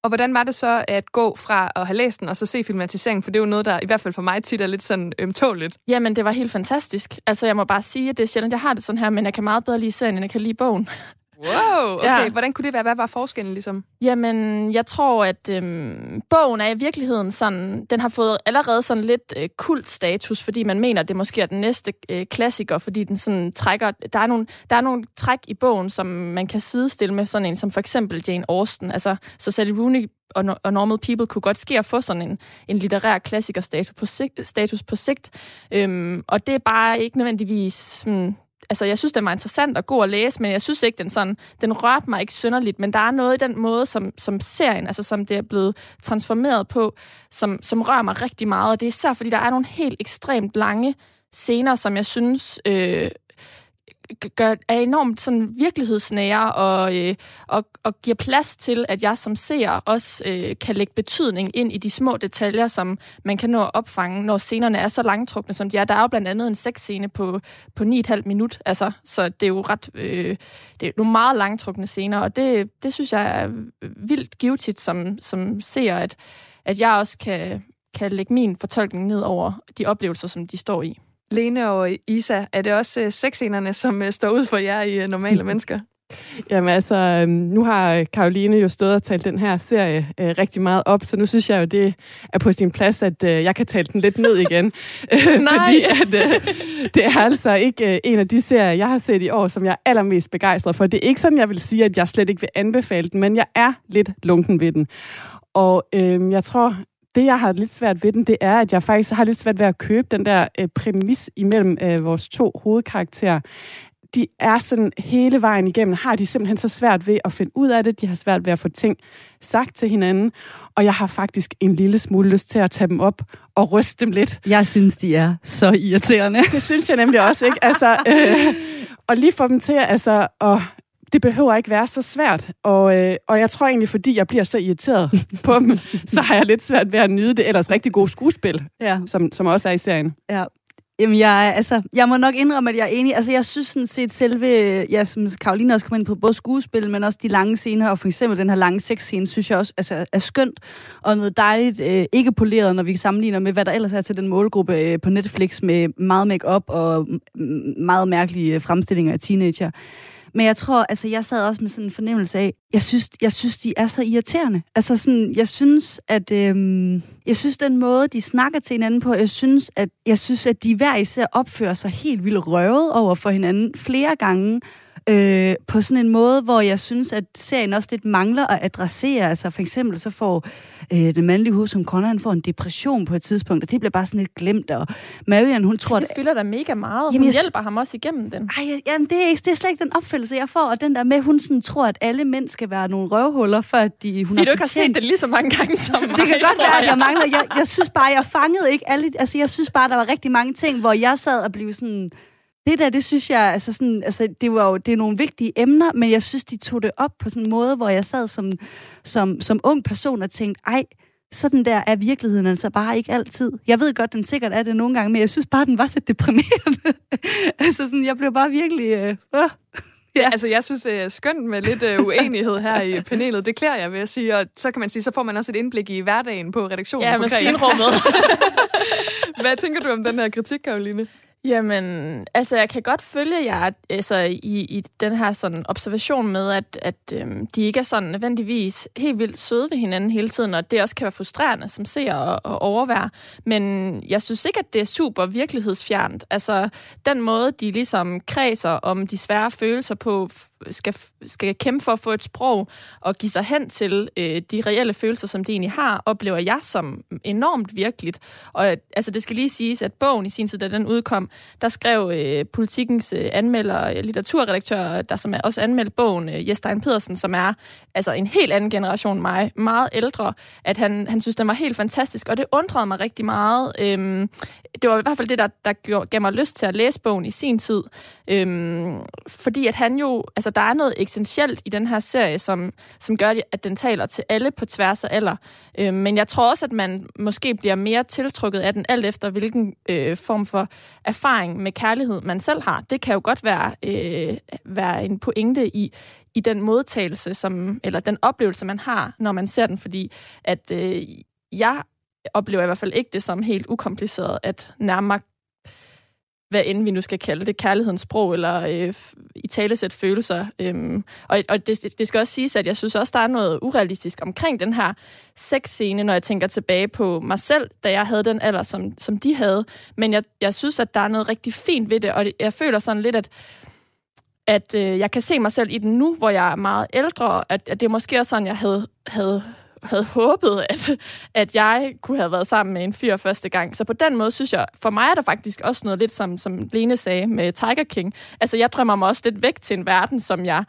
Speaker 2: Og hvordan var det så at gå fra at have læst den og så se filmatiseringen? For det er jo noget, der i hvert fald for mig tit er lidt sådan ømtåligt.
Speaker 5: Jamen, det var helt fantastisk. Altså, jeg må bare sige, at det er sjældent, jeg har det sådan her, men jeg kan meget bedre lide serien, end jeg kan lide bogen.
Speaker 2: Wow, okay. Ja. Hvordan kunne det være? Hvad var forskellen ligesom?
Speaker 5: Jamen, jeg tror, at øhm, bogen er i virkeligheden sådan, den har fået allerede sådan lidt øh, kult status, fordi man mener, at det måske er den næste øh, klassiker, fordi den sådan trækker, der er, nogle, der er nogle træk i bogen, som man kan sidestille med sådan en, som for eksempel Jane Austen. Altså, så Sally Rooney og, og Normal People kunne godt ske at få sådan en, en litterær klassiker status på sigt. Status på sigt. Øhm, og det er bare ikke nødvendigvis... Hmm, altså, jeg synes, den var interessant og god at læse, men jeg synes ikke, den sådan, den rørte mig ikke synderligt, men der er noget i den måde, som, som serien, altså som det er blevet transformeret på, som, som rører mig rigtig meget, og det er især, fordi der er nogle helt ekstremt lange scener, som jeg synes øh, gør, er enormt sådan virkelighedsnære og, øh, og, og giver plads til, at jeg som seer også øh, kan lægge betydning ind i de små detaljer, som man kan nå at opfange, når scenerne er så langtrukne, som de er. Der er jo blandt andet en sexscene på, på 9,5 minut, altså, så det er jo ret, øh, det er nogle meget langtrukne scener, og det, det synes jeg er vildt givetigt som, som ser, at, at jeg også kan, kan lægge min fortolkning ned over de oplevelser, som de står i.
Speaker 2: Lene og Isa, er det også øh, sexscenerne, som øh, står ud for jer i øh, normale mennesker?
Speaker 10: Jamen altså, øhm, nu har Karoline jo stået og talt den her serie øh, rigtig meget op, så nu synes jeg jo, det er på sin plads, at øh, jeg kan tale den lidt ned igen.
Speaker 5: Nej!
Speaker 10: Fordi at, øh, det er altså ikke øh, en af de serier, jeg har set i år, som jeg er allermest begejstret for. Det er ikke sådan, jeg vil sige, at jeg slet ikke vil anbefale den, men jeg er lidt lunken ved den. Og øh, jeg tror, det, jeg har lidt svært ved den, det er, at jeg faktisk har lidt svært ved at købe den der øh, præmis imellem øh, vores to hovedkarakterer. De er sådan hele vejen igennem, har de simpelthen så svært ved at finde ud af det. De har svært ved at få ting sagt til hinanden. Og jeg har faktisk en lille smule lyst til at tage dem op og ryste dem lidt.
Speaker 1: Jeg synes, de er så irriterende.
Speaker 10: Det synes jeg nemlig også, ikke? Altså, øh, og lige få dem til altså, at det behøver ikke være så svært. Og, øh, og jeg tror egentlig, fordi jeg bliver så irriteret på dem, så har jeg lidt svært ved at nyde det ellers rigtig gode skuespil,
Speaker 1: ja.
Speaker 10: som, som også er i serien.
Speaker 1: Ja. Jamen, jeg, altså, jeg må nok indrømme, at jeg er enig. Altså, jeg synes sådan set selve, ja, som Karoline også kom ind på, både skuespil, men også de lange scener, og for eksempel den her lange sexscene, synes jeg også altså, er skønt, og noget dejligt, øh, ikke poleret, når vi sammenligner med, hvad der ellers er til den målgruppe øh, på Netflix, med meget make-up og meget mærkelige fremstillinger af teenager. Men jeg tror, altså jeg sad også med sådan en fornemmelse af, jeg synes, jeg synes de er så irriterende. Altså sådan, jeg synes, at øhm, jeg synes den måde, de snakker til hinanden på, jeg synes, at, jeg synes, at de hver især opfører sig helt vildt røvet over for hinanden flere gange, øh, på sådan en måde, hvor jeg synes, at serien også lidt mangler at adressere. Altså for eksempel så får øh, den mandlige hoved som Conan får en depression på et tidspunkt, og det bliver bare sådan lidt glemt, og Marian, hun tror...
Speaker 5: Det fylder da mega meget,
Speaker 10: jamen,
Speaker 5: hun hjælper ham også igennem den.
Speaker 10: Ej, jamen, det, er, ikke, det er slet ikke den opfattelse, jeg får, og den der med, hun sådan tror, at alle mænd skal være nogle røvhuller, for at de, hun
Speaker 5: Fordi har du ikke har set det lige så mange gange som mig,
Speaker 1: Det kan godt være, at jeg mangler... Jeg, jeg synes bare, jeg fangede ikke alle... Altså, jeg synes bare, der var rigtig mange ting, hvor jeg sad og blev sådan det der, det synes jeg, altså sådan, altså det var jo, det er nogle vigtige emner, men jeg synes, de tog det op på sådan en måde, hvor jeg sad som, som, som ung person og tænkte, ej, sådan der er virkeligheden altså bare ikke altid. Jeg ved godt, den sikkert er det nogle gange, men jeg synes bare, den var så deprimerende. altså sådan, jeg blev bare virkelig... Øh, øh.
Speaker 2: Ja. Altså, jeg synes, det er skønt med lidt uh, uenighed her i panelet. Det klæder jeg, vil jeg sige. Og så kan man sige, så får man også et indblik i hverdagen på redaktionen.
Speaker 5: Ja, maskinrummet.
Speaker 2: Hvad tænker du om den her kritik, Karoline?
Speaker 5: Jamen, altså jeg kan godt følge jer altså, i, i den her sådan observation med, at, at øhm, de ikke er sådan nødvendigvis helt vildt søde ved hinanden hele tiden, og det også kan være frustrerende som ser og, og overvære. Men jeg synes ikke, at det er super virkelighedsfjernt. Altså den måde, de ligesom kredser om de svære følelser på, skal, skal kæmpe for at få et sprog og give sig hen til øh, de reelle følelser, som de egentlig har, oplever jeg som enormt virkeligt. Og altså, det skal lige siges, at bogen i sin tid, da den udkom, der skrev øh, politikens øh, anmelder, øh, litteraturredaktør, der som er også anmeldt bogen, øh, Jestein Pedersen, som er altså en helt anden generation mig, meget ældre, at han, han synes, den var helt fantastisk, og det undrede mig rigtig meget. øh, det var i hvert fald det, der, der gav mig lyst til at læse bogen i sin tid. Øhm, fordi at han jo, altså der er noget essentielt i den her serie, som, som gør, at den taler til alle på tværs af alder. Øhm, men jeg tror også, at man måske bliver mere tiltrukket af den, alt efter hvilken øh, form for erfaring med kærlighed, man selv har. Det kan jo godt være, øh, være en pointe i, i den modtagelse, som, eller den oplevelse, man har, når man ser den, fordi at øh, jeg oplever i hvert fald ikke det som helt ukompliceret at nærme hvad end vi nu skal kalde det, kærlighedens sprog, eller øh, i talesæt følelser. Øhm, og og det, det skal også siges, at jeg synes også, der er noget urealistisk omkring den her sexscene, når jeg tænker tilbage på mig selv, da jeg havde den alder, som, som de havde. Men jeg, jeg synes, at der er noget rigtig fint ved det, og jeg føler sådan lidt, at at øh, jeg kan se mig selv i den nu, hvor jeg er meget ældre, at, at det er måske også sådan, jeg havde, havde havde håbet, at, at jeg kunne have været sammen med en fyr første gang. Så på den måde synes jeg, for mig er der faktisk også noget lidt, som, som Lene sagde med Tiger King. Altså, jeg drømmer mig også lidt væk til en verden, som jeg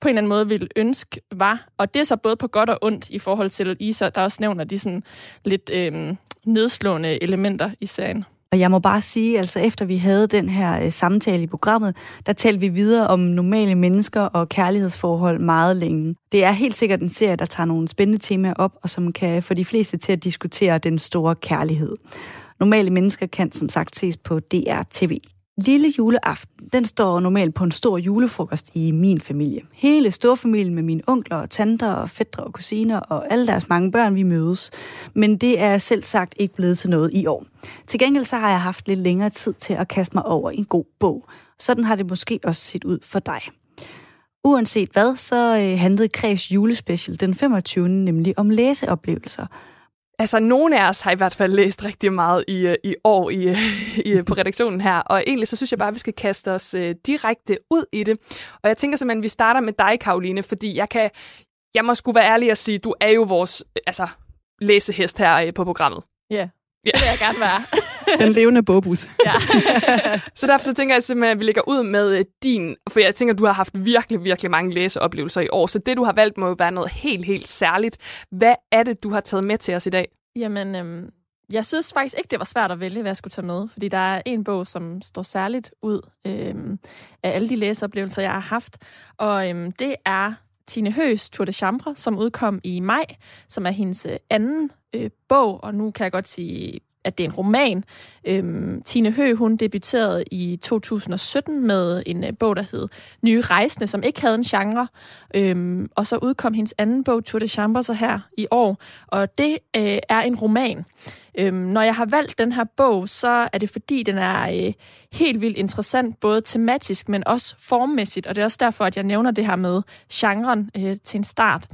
Speaker 5: på en eller anden måde ville ønske var. Og det er så både på godt og ondt i forhold til Isa, der også nævner de sådan lidt øh, nedslående elementer i serien.
Speaker 1: Og jeg må bare sige, altså efter vi havde den her øh, samtale i programmet, der talte vi videre om normale mennesker og kærlighedsforhold meget længe. Det er helt sikkert en serie, der tager nogle spændende temaer op, og som kan få de fleste til at diskutere den store kærlighed. Normale mennesker kan som sagt ses på DR TV. Lille juleaften, den står normalt på en stor julefrokost i min familie. Hele storfamilien med mine onkler og tanter og fædre og kusiner og alle deres mange børn, vi mødes. Men det er selv sagt ikke blevet til noget i år. Til gengæld så har jeg haft lidt længere tid til at kaste mig over en god bog. Sådan har det måske også set ud for dig. Uanset hvad, så øh, handlede Kreds julespecial den 25. nemlig om læseoplevelser –
Speaker 2: Altså, nogle af os har i hvert fald læst rigtig meget i, øh, i år i, i, på redaktionen her, og egentlig så synes jeg bare, at vi skal kaste os uh, direkte ud i det. Og jeg tænker simpelthen, at vi starter med dig, Karoline, fordi jeg kan, jeg må sgu være ærlig at sige, du er jo vores altså, læsehest her uh, på programmet.
Speaker 5: Ja, yeah. Det vil jeg gerne være.
Speaker 10: Den levende bogbus. ja.
Speaker 2: så derfor så tænker jeg simpelthen, at vi lægger ud med din... For jeg tænker, at du har haft virkelig, virkelig mange læseoplevelser i år. Så det, du har valgt, må jo være noget helt, helt særligt. Hvad er det, du har taget med til os i dag?
Speaker 5: Jamen, øhm, jeg synes faktisk ikke, det var svært at vælge, hvad jeg skulle tage med. Fordi der er en bog, som står særligt ud øhm, af alle de læseoplevelser, jeg har haft. Og øhm, det er Tine Høs Tour de Chambre, som udkom i maj, som er hendes øh, anden øh, bog, og nu kan jeg godt sige, at det er en roman. Øhm, Tine Hø, hun debuterede i 2017 med en øh, bog, der hed Nye Rejsende, som ikke havde en genre. Øhm, og så udkom hendes anden bog, Tour de Chambre, så her i år. Og det øh, er en roman. Øhm, når jeg har valgt den her bog, så er det fordi, den er øh, helt vildt interessant, både tematisk, men også formmæssigt. Og det er også derfor, at jeg nævner det her med genren øh, til en start.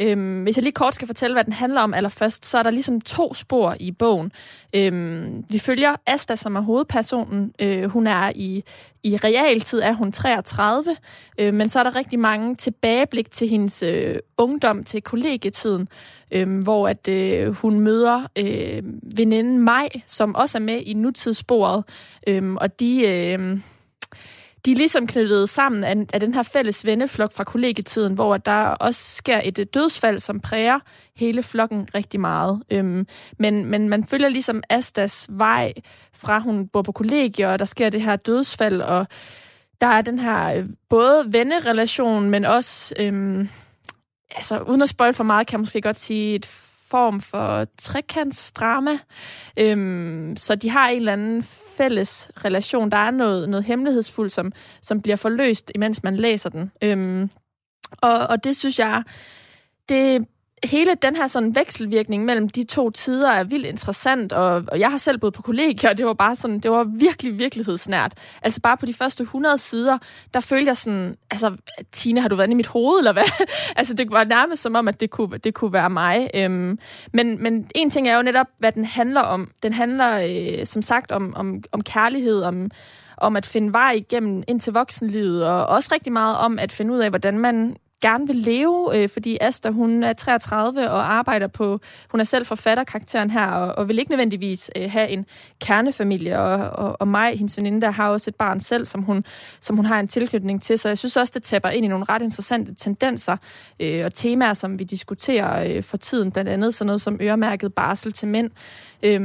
Speaker 5: Øhm, hvis jeg lige kort skal fortælle, hvad den handler om allerførst, så er der ligesom to spor i bogen. Øhm, vi følger Asta, som er hovedpersonen. Øh, hun er i, i realtid er hun 33, øh, men så er der rigtig mange tilbageblik til hendes øh, ungdom, til kollegietiden, øh, hvor at øh, hun møder øh, veninden Maj, som også er med i nutidssporet, øh, og de... Øh, de er ligesom knyttet sammen af, af den her fælles venneflok fra kollegietiden, hvor der også sker et, dødsfald, som præger hele flokken rigtig meget. Øhm, men, men man følger ligesom Astas vej fra hun bor på kollegie, og der sker det her dødsfald, og der er den her øh, både vennerelation, men også, øhm, altså uden at spoil for meget, kan jeg måske godt sige et form for trekantsdrama. Øhm, så de har en eller anden fælles relation. Der er noget, noget hemmelighedsfuldt, som, som bliver forløst, imens man læser den. Øhm, og, og det synes jeg, det hele den her sådan vekselvirkning mellem de to tider er vildt interessant, og, og jeg har selv boet på kollegier, og det var bare sådan, det var virkelig virkelighedsnært. Altså bare på de første 100 sider, der følte jeg sådan, altså, Tine, har du været i mit hoved, eller hvad? altså, det var nærmest som om, at det kunne, det kunne være mig. Øhm, men, men en ting er jo netop, hvad den handler om. Den handler, øh, som sagt, om, om, om kærlighed, om, om at finde vej igennem ind til voksenlivet, og også rigtig meget om at finde ud af, hvordan man gerne vil leve, øh, fordi Asta, hun er 33 og arbejder på, hun er selv forfatterkarakteren her, og, og vil ikke nødvendigvis øh, have en kernefamilie, og, og, og mig, hendes veninde, der har også et barn selv, som hun, som hun har en tilknytning til, så jeg synes også, det tapper ind i nogle ret interessante tendenser øh, og temaer, som vi diskuterer øh, for tiden, blandt andet sådan noget som øremærket barsel til mænd. øh,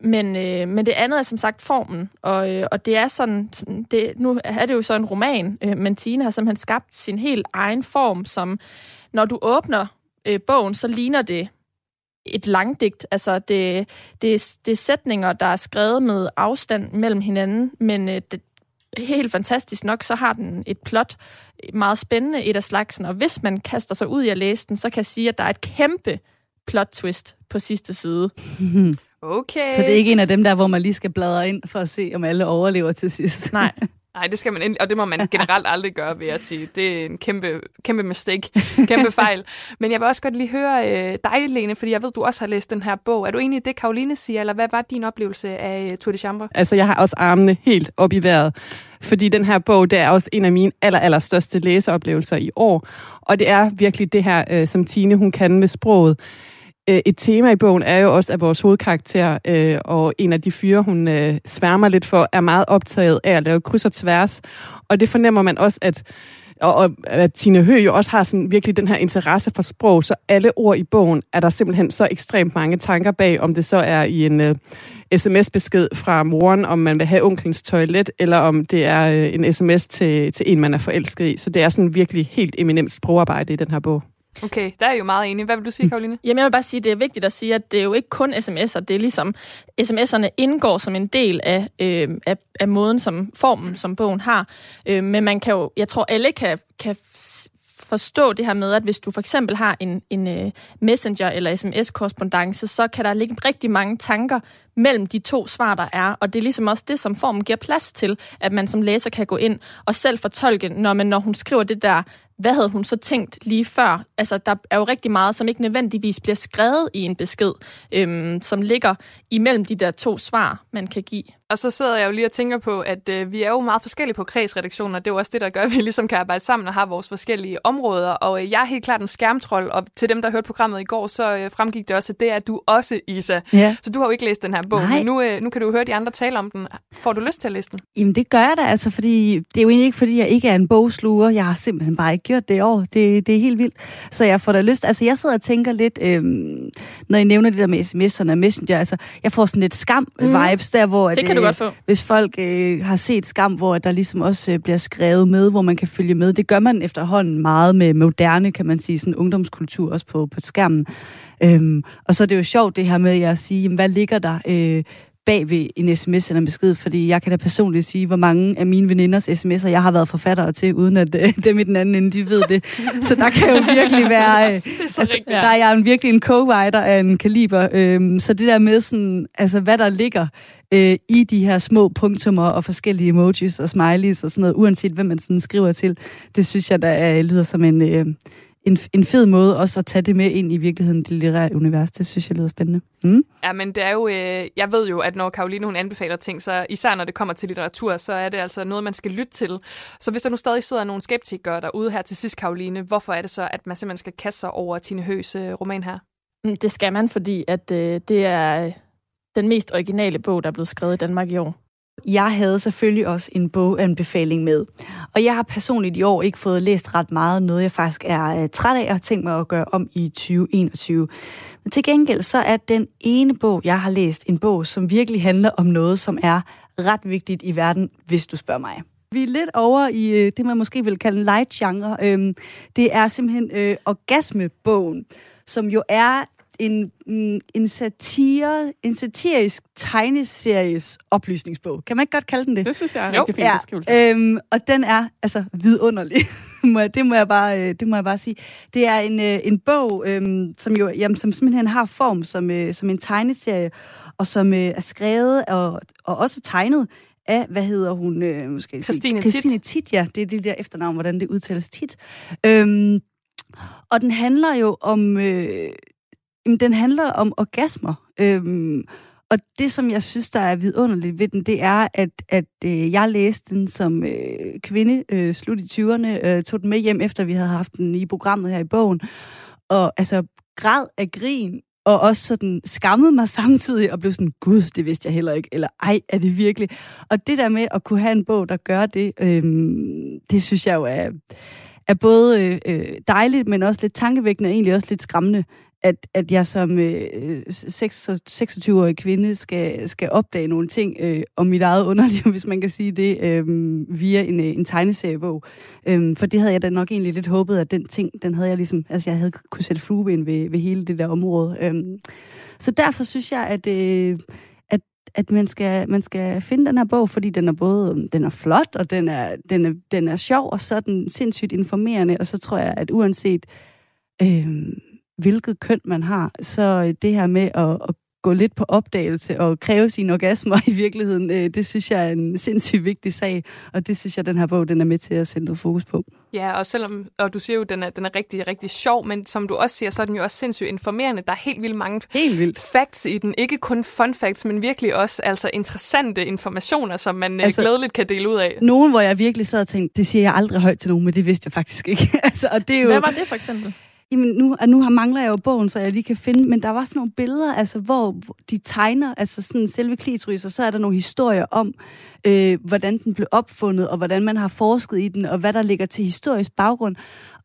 Speaker 5: men, øh, men det andet er som sagt formen, og, øh, og det er sådan, det, nu er det jo så en roman, øh, men Tine har simpelthen skabt sin helt egen form, som når du åbner øh, bogen, så ligner det et langdigt. Altså, det, det, det er sætninger, der er skrevet med afstand mellem hinanden, men øh, det, helt fantastisk nok, så har den et plot, øh, meget spændende et af slagsen, og hvis man kaster sig ud i at læse den, så kan jeg sige, at der er et kæmpe plot twist på sidste side.
Speaker 2: Okay.
Speaker 1: Så det er ikke en af dem der, hvor man lige skal bladre ind for at se, om alle overlever til sidst.
Speaker 5: Nej.
Speaker 2: Nej, det skal man, og det må man generelt aldrig gøre, vil jeg sige. Det er en kæmpe, kæmpe mistake, kæmpe fejl. Men jeg vil også godt lige høre øh, dig, Lene, fordi jeg ved, du også har læst den her bog. Er du enig i det, Karoline siger, eller hvad var din oplevelse af Tour de Chambre?
Speaker 10: Altså, jeg har også armene helt op i vejret, fordi den her bog, det er også en af mine aller, aller største læseoplevelser i år. Og det er virkelig det her, øh, som Tine hun kan med sproget. Øh, et tema i bogen er jo også, at vores hovedkarakter øh, og en af de fyre, hun øh, sværmer lidt for, er meget optaget af at lave kryds og tværs. Og det fornemmer man også, at og, og at Tine Høgh jo også har sådan virkelig den her interesse for sprog, så alle ord i bogen er der simpelthen så ekstremt mange tanker bag, om det så er i en øh, uh, sms-besked fra moren, om man vil have onklens toilet, eller om det er uh, en sms til, til en, man er forelsket i. Så det er sådan virkelig helt eminent sprogarbejde i den her bog.
Speaker 2: Okay, der er jeg jo meget enig. Hvad vil du sige, Karoline?
Speaker 5: Jamen, jeg vil bare sige, at det er vigtigt at sige, at det er jo ikke kun sms'er. Det er ligesom, sms'erne indgår som en del af, øh, af, af måden, som formen, som bogen har. Øh, men man kan jo, jeg tror, alle kan, kan forstå det her med, at hvis du for eksempel har en, en uh, messenger- eller sms-korrespondence, så kan der ligge rigtig mange tanker mellem de to svar, der er. Og det er ligesom også det, som formen giver plads til, at man som læser kan gå ind og selv fortolke, når, man, når hun skriver det der hvad havde hun så tænkt lige før? Altså, der er jo rigtig meget, som ikke nødvendigvis bliver skrevet i en besked, øhm, som ligger imellem de der to svar, man kan give.
Speaker 2: Og så sidder jeg jo lige og tænker på, at øh, vi er jo meget forskellige på kredsredaktionen, og det er jo også det, der gør, at vi ligesom kan arbejde sammen og har vores forskellige områder. Og øh, jeg er helt klart en skærmtrold, og til dem, der hørte programmet i går, så øh, fremgik det også, at det er du også, Isa.
Speaker 1: Ja.
Speaker 2: Så du har jo ikke læst den her bog,
Speaker 1: Nej.
Speaker 2: men nu, øh, nu kan du høre de andre tale om den. Får du lyst til at læse den?
Speaker 1: Jamen det gør jeg da, altså, fordi det er jo egentlig ikke, fordi jeg ikke er en bogsluger. Jeg har simpelthen bare ikke gjort det i år. Det, det er helt vildt. Så jeg får da lyst. Altså jeg sidder og tænker lidt, øhm, når I nævner det der med sms'erne og messenger, altså jeg får sådan lidt skam-vibes der, hvor...
Speaker 5: Det
Speaker 1: at,
Speaker 5: kan du
Speaker 1: øh,
Speaker 5: godt få.
Speaker 1: Hvis folk øh, har set skam, hvor der ligesom også øh, bliver skrevet med, hvor man kan følge med. Det gør man efterhånden meget med moderne, kan man sige, sådan ungdomskultur også på, på skærmen. Øhm, og så er det jo sjovt det her med at sige, jamen, hvad ligger der øh, bag ved en sms eller en besked, fordi jeg kan da personligt sige, hvor mange af mine veninders sms'er, jeg har været forfatter til, uden at øh, dem i den anden ende, de ved det. Så der kan jo virkelig være, øh, altså, der er jeg en, virkelig en co-writer af en kaliber, øh, så det der med sådan, altså hvad der ligger øh, i de her små punktummer og forskellige emojis og smileys og sådan noget, uanset hvem man sådan skriver til, det synes jeg, der øh, lyder som en, øh, en, en fed måde også at tage det med ind i virkeligheden, det litterære univers. Det synes jeg lyder spændende. Mm.
Speaker 2: Ja, men det er jo, øh, jeg ved jo, at når Karoline hun anbefaler ting, så især når det kommer til litteratur, så er det altså noget, man skal lytte til. Så hvis der nu stadig sidder nogle skeptikere derude her til sidst, Karoline, hvorfor er det så, at man simpelthen skal kaste sig over Tine Høs øh, roman her?
Speaker 5: Mm, Det skal man, fordi at øh, det er den mest originale bog, der er blevet skrevet i Danmark i år.
Speaker 1: Jeg havde selvfølgelig også en boganbefaling med. Og jeg har personligt i år ikke fået læst ret meget, noget jeg faktisk er øh, træt af og har tænkt mig at gøre om i 2021. Men til gengæld så er den ene bog, jeg har læst, en bog, som virkelig handler om noget, som er ret vigtigt i verden, hvis du spørger mig. Vi er lidt over i øh, det, man måske vil kalde en light genre. Øhm, det er simpelthen øh, Orgasmebogen, som jo er en, mm, en satire, en satirisk tegneseries oplysningsbog. Kan man ikke godt kalde den det?
Speaker 10: Det synes jeg er
Speaker 2: Jo.
Speaker 10: rigtig fin
Speaker 1: Ja,
Speaker 10: beskrivelse.
Speaker 1: øhm, og den er altså vidunderlig. Det, må jeg bare, øh, det må jeg bare sige. Det er en, øh, en bog, øhm, som jo jamen, som simpelthen har form som, øh, som en tegneserie, og som øh, er skrevet og, og også tegnet af, hvad hedder hun? Øh, måske sige-
Speaker 2: Christine Tit.
Speaker 1: Christine Tit, ja. Det er det der efternavn, hvordan det udtales tit. Øhm, og den handler jo om... Øh, jamen, den handler om orgasmer. Øhm, og det, som jeg synes, der er vidunderligt ved den, det er, at, at øh, jeg læste den som øh, kvinde øh, slut i 20'erne, øh, tog den med hjem, efter vi havde haft den i programmet her i bogen, og altså græd af grin, og også sådan skammede mig samtidig, og blev sådan, gud, det vidste jeg heller ikke, eller ej, er det virkelig? Og det der med at kunne have en bog, der gør det, øh, det synes jeg jo er, er både øh, øh, dejligt, men også lidt tankevækkende, og egentlig også lidt skræmmende, at, at jeg som øh, 26-årig kvinde skal, skal opdage nogle ting øh, om mit eget underliv, hvis man kan sige det, øh, via en, øh, en tegneseriebog. Øh, for det havde jeg da nok egentlig lidt håbet, at den ting, den havde jeg ligesom, altså jeg havde kunne sætte flueben ved, ved hele det der område. Øh, så derfor synes jeg, at, øh, at, at man, skal, man skal finde den her bog, fordi den er både den er flot, og den er, den er, den er sjov, og så er den sindssygt informerende, og så tror jeg, at uanset øh, hvilket køn man har, så det her med at, at gå lidt på opdagelse og kræve sine orgasmer i virkeligheden, øh, det synes jeg er en sindssygt vigtig sag, og det synes jeg, den her bog den er med til at sende noget fokus på.
Speaker 2: Ja, og selvom, og du siger jo, den er, den er rigtig, rigtig sjov, men som du også siger, så er den jo også sindssygt informerende. Der er helt vildt mange
Speaker 1: helt vildt.
Speaker 2: facts i den. Ikke kun fun facts, men virkelig også altså interessante informationer, som man øh, altså, glædeligt kan dele ud af.
Speaker 1: Nogen, hvor jeg virkelig sad og tænkte, det siger jeg aldrig højt til nogen, men det vidste jeg faktisk ikke. altså, og det er jo,
Speaker 5: Hvad var det for eksempel?
Speaker 1: Jamen, nu, nu har mangler jeg jo bogen, så jeg lige kan finde, men der var sådan nogle billeder, altså, hvor de tegner, altså sådan selve klitoris, og så er der nogle historier om, øh, hvordan den blev opfundet, og hvordan man har forsket i den, og hvad der ligger til historisk baggrund.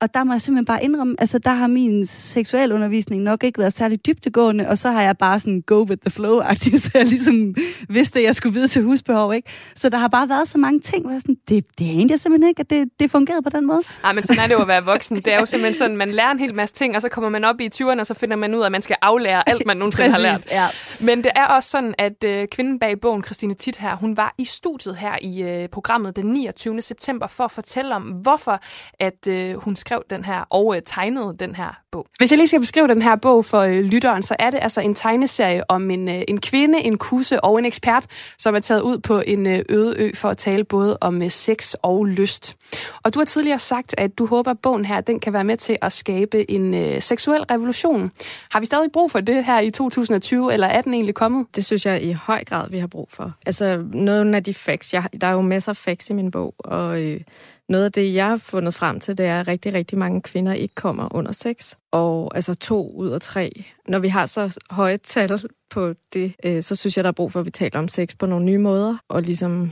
Speaker 1: Og der må jeg simpelthen bare indrømme, altså der har min seksualundervisning nok ikke været særlig dybtegående, og så har jeg bare sådan go with the flow-agtigt, så jeg ligesom vidste, at jeg skulle vide til husbehov, ikke? Så der har bare været så mange ting, hvor jeg sådan, det, det er egentlig simpelthen ikke, at det, det fungerede på den måde.
Speaker 2: Nej, men sådan er det jo at være voksen. Det er jo simpelthen sådan, man lærer en hel masse ting, og så kommer man op i 20'erne, og så finder man ud af, at man skal aflære alt, man nogensinde har lært.
Speaker 1: Ja.
Speaker 2: Men det er også sådan, at øh, kvinden bag bogen, Christine Tit her, hun var i studiet her i øh, programmet den 29. september for at fortælle om, hvorfor at øh, hun skrev den her og øh, tegnede den her bog. Hvis jeg lige skal beskrive den her bog for øh, lytteren, så er det altså en tegneserie om en, øh, en kvinde, en kusse og en ekspert, som er taget ud på en øh, øde ø for at tale både om øh, sex og lyst. Og du har tidligere sagt, at du håber, at bogen her den kan være med til at skabe en øh, seksuel revolution. Har vi stadig brug for det her i 2020, eller er den egentlig kommet?
Speaker 11: Det synes jeg i høj grad, vi har brug for. Altså, nogle af de facts, jeg, der er jo masser af facts i min bog, og øh, noget af det, jeg har fundet frem til, det er, at rigtig, rigtig mange kvinder ikke kommer under sex. Og altså to ud af tre. Når vi har så høje tal på det, øh, så synes jeg, der er brug for, at vi taler om sex på nogle nye måder, og ligesom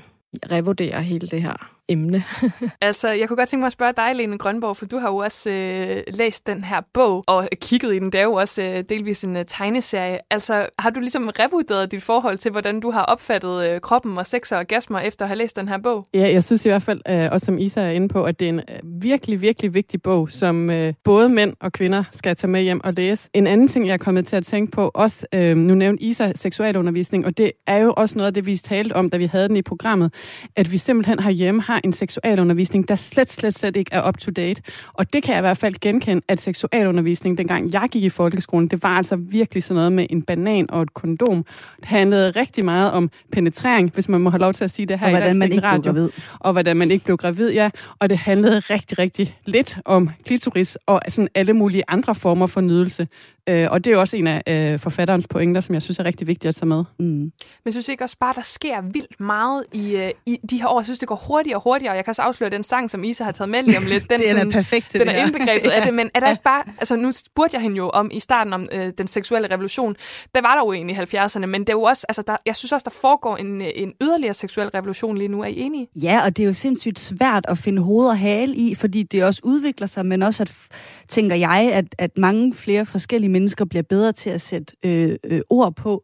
Speaker 11: revurdere hele det her emne.
Speaker 2: altså, jeg kunne godt tænke mig at spørge dig, Lene Grønborg, for du har jo også øh, læst den her bog og kigget i den. Det er jo også øh, delvis en øh, tegneserie. Altså, har du ligesom revurderet dit forhold til, hvordan du har opfattet øh, kroppen og sex og orgasmer efter at have læst den her bog?
Speaker 10: Ja, jeg synes i hvert fald, øh, også som Isa er inde på, at det er en øh, virkelig, virkelig vigtig bog, som øh, både mænd og kvinder skal tage med hjem og læse. En anden ting, jeg er kommet til at tænke på, også øh, nu nævnte Isa seksualundervisning, og det er jo også noget af det, vi talte om, da vi havde den i programmet, at vi simpelthen herhjemme har en seksualundervisning, der slet, slet, slet ikke er up-to-date. Og det kan jeg i hvert fald genkende, at seksualundervisning, dengang jeg gik i folkeskolen, det var altså virkelig sådan noget med en banan og et kondom. Det handlede rigtig meget om penetrering, hvis man må have lov til at sige det her
Speaker 1: og
Speaker 10: i
Speaker 1: hvordan man ikke
Speaker 10: radio.
Speaker 1: blev gravid.
Speaker 10: Og hvordan man ikke blev gravid, ja. Og det handlede rigtig, rigtig lidt om klitoris og sådan alle mulige andre former for nydelse. Øh, og det er jo også en af øh, forfatterens pointer, som jeg synes er rigtig vigtigt at tage med.
Speaker 1: Mm.
Speaker 2: Men jeg synes ikke også bare, der sker vildt meget i, øh, i de her år. Jeg synes, det går hurtigere og hurtigere, og jeg kan også afsløre den sang, som Isa har taget med lige om lidt. Den,
Speaker 1: den er perfekt til
Speaker 2: Den
Speaker 1: det
Speaker 2: er indbegrebet af det, men er der ikke bare... Altså, nu spurgte jeg hende jo om i starten om øh, den seksuelle revolution. Der var der jo egentlig i 70'erne, men det er jo også... Altså, der, jeg synes også, der foregår en, en yderligere seksuel revolution lige nu. Er I enige?
Speaker 1: Ja, og det er jo sindssygt svært at finde hoved og hale i, fordi det også udvikler sig, men også, at, tænker jeg, at, at mange flere forskellige mennesker bliver bedre til at sætte øh, øh, ord på,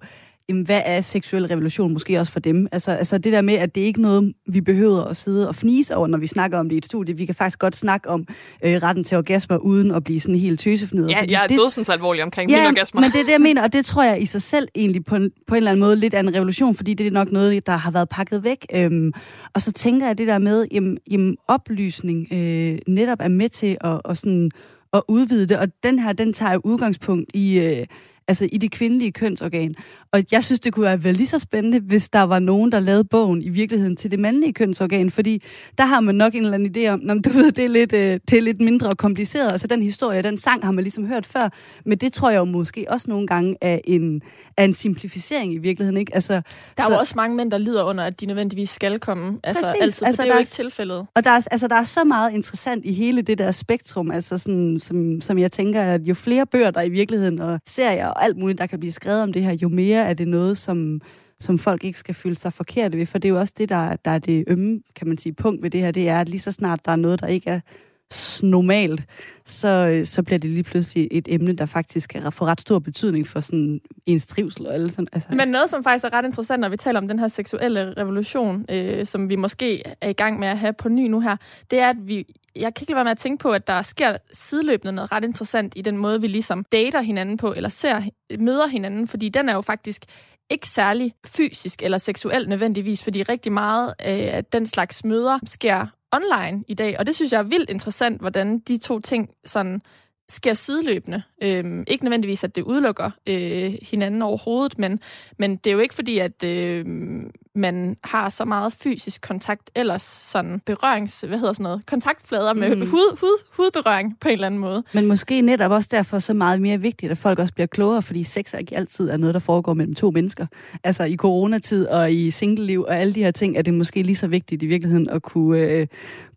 Speaker 1: jamen, hvad er seksuel revolution måske også for dem? Altså, altså det der med, at det ikke er noget, vi behøver at sidde og fnise over, når vi snakker om det i et studie. Vi kan faktisk godt snakke om øh, retten til orgasmer, uden at blive sådan helt tøsefnider.
Speaker 2: Ja, jeg er
Speaker 1: det,
Speaker 2: dødsens alvorlig omkring
Speaker 1: ja,
Speaker 2: mine orgasmer.
Speaker 1: men det er det, jeg mener, og det tror jeg i sig selv egentlig på en, på en eller anden måde lidt af en revolution, fordi det er nok noget, der har været pakket væk. Øhm, og så tænker jeg det der med, jamen, jamen oplysning øh, netop er med til at, og sådan, at udvide det, og den her, den tager udgangspunkt i... Øh, altså i det kvindelige kønsorgan. Og jeg synes, det kunne være lige så spændende, hvis der var nogen, der lavede bogen i virkeligheden til det mandlige kønsorgan, fordi der har man nok en eller anden idé om, når du ved, det er, lidt, øh, det er lidt mindre kompliceret. Altså den historie, den sang har man ligesom hørt før, men det tror jeg jo måske også nogle gange er en, er en simplificering i virkeligheden. Ikke? Altså,
Speaker 5: Der er
Speaker 1: så,
Speaker 5: jo også mange mænd, der lider under, at de nødvendigvis skal komme. Altså,
Speaker 1: Præcis.
Speaker 5: altid,
Speaker 1: Altså,
Speaker 5: det er jo ikke tilfældet.
Speaker 1: Og der er, altså, der er så meget interessant i hele det der spektrum, altså sådan, som, som jeg tænker, at jo flere bøger der er i virkeligheden, og serier og alt muligt, der kan blive skrevet om det her, jo mere er det noget, som, som folk ikke skal føle sig forkerte ved. For det er jo også det, der, der er det ømme, kan man sige, punkt ved det her, det er, at lige så snart der er noget, der ikke er normalt, så, øh, så bliver det lige pludselig et emne, der faktisk kan få ret stor betydning for sådan ens trivsel og alle sådan. Altså,
Speaker 5: Men noget, som faktisk er ret interessant, når vi taler om den her seksuelle revolution, øh, som vi måske er i gang med at have på ny nu her, det er, at vi jeg kan ikke lade være med at tænke på, at der sker sideløbende noget ret interessant i den måde, vi ligesom dater hinanden på, eller ser, møder hinanden, fordi den er jo faktisk ikke særlig fysisk eller seksuel nødvendigvis, fordi rigtig meget øh, af den slags møder sker online i dag, og det synes jeg er vildt interessant, hvordan de to ting sådan sker sideløbende. Øhm, ikke nødvendigvis, at det udelukker øh, hinanden overhovedet, men, men det er jo ikke fordi, at øh, man har så meget fysisk kontakt, ellers sådan berørings, hvad hedder sådan noget, kontaktflader med mm. hud, hud, hudberøring på en eller anden måde.
Speaker 1: Men måske netop også derfor så meget mere vigtigt, at folk også bliver klogere, fordi sex er ikke altid er noget, der foregår mellem to mennesker. Altså i coronatid og i single-liv og alle de her ting, er det måske lige så vigtigt i virkeligheden at kunne, øh,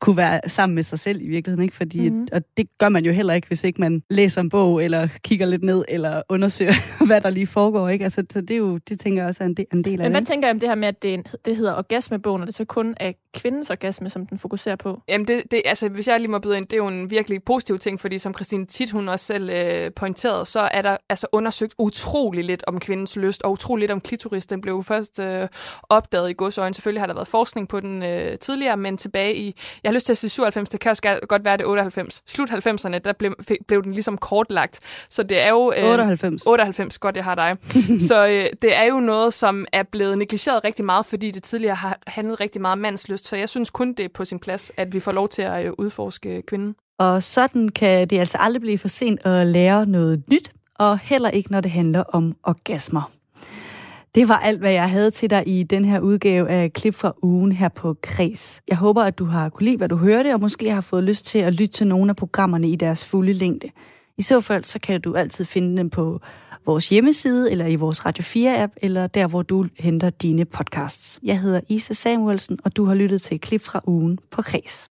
Speaker 1: kunne være sammen med sig selv i virkeligheden, ikke? Fordi, mm. og det gør man jo heller ikke, hvis ikke man læser en bog, eller kigger lidt ned, eller undersøger, hvad der lige foregår, ikke? Altså, så det er jo, det tænker jeg også er en del, en del af
Speaker 5: Men
Speaker 1: det.
Speaker 5: hvad tænker jeg om det her med, at det, det hedder orgasmebogen, og det så kun er kvindens orgasme, som den fokuserer på?
Speaker 2: Jamen, det, det, altså, hvis jeg lige må byde ind, det er jo en virkelig positiv ting, fordi som Christine tit hun også selv øh, pointerede, så er der altså undersøgt utrolig lidt om kvindens lyst, og utrolig lidt om klitoris. Den blev jo først øh, opdaget i godsøjne. Selvfølgelig har der været forskning på den øh, tidligere, men tilbage i, jeg har lyst til at sige 97, det kan også godt være det 98. Slut 90'erne, der blev, blev den ligesom kortlagt. Så det er jo...
Speaker 1: Øh, 98.
Speaker 2: 98, godt jeg har dig. så øh, det er jo noget, som er blevet negligeret rigtig meget, fordi det tidligere har handlet rigtig meget om mandslyst. Så jeg synes kun, det er på sin plads, at vi får lov til at øh, udforske kvinden.
Speaker 1: Og sådan kan det altså aldrig blive for sent at lære noget nyt, og heller ikke, når det handler om orgasmer. Det var alt, hvad jeg havde til dig i den her udgave af Klip fra ugen her på Kres. Jeg håber, at du har kunne lide, hvad du hørte, og måske har fået lyst til at lytte til nogle af programmerne i deres fulde længde. I så fald, så kan du altid finde dem på vores hjemmeside, eller i vores Radio 4-app, eller der, hvor du henter dine podcasts. Jeg hedder Isa Samuelsen, og du har lyttet til et Klip fra ugen på Kres.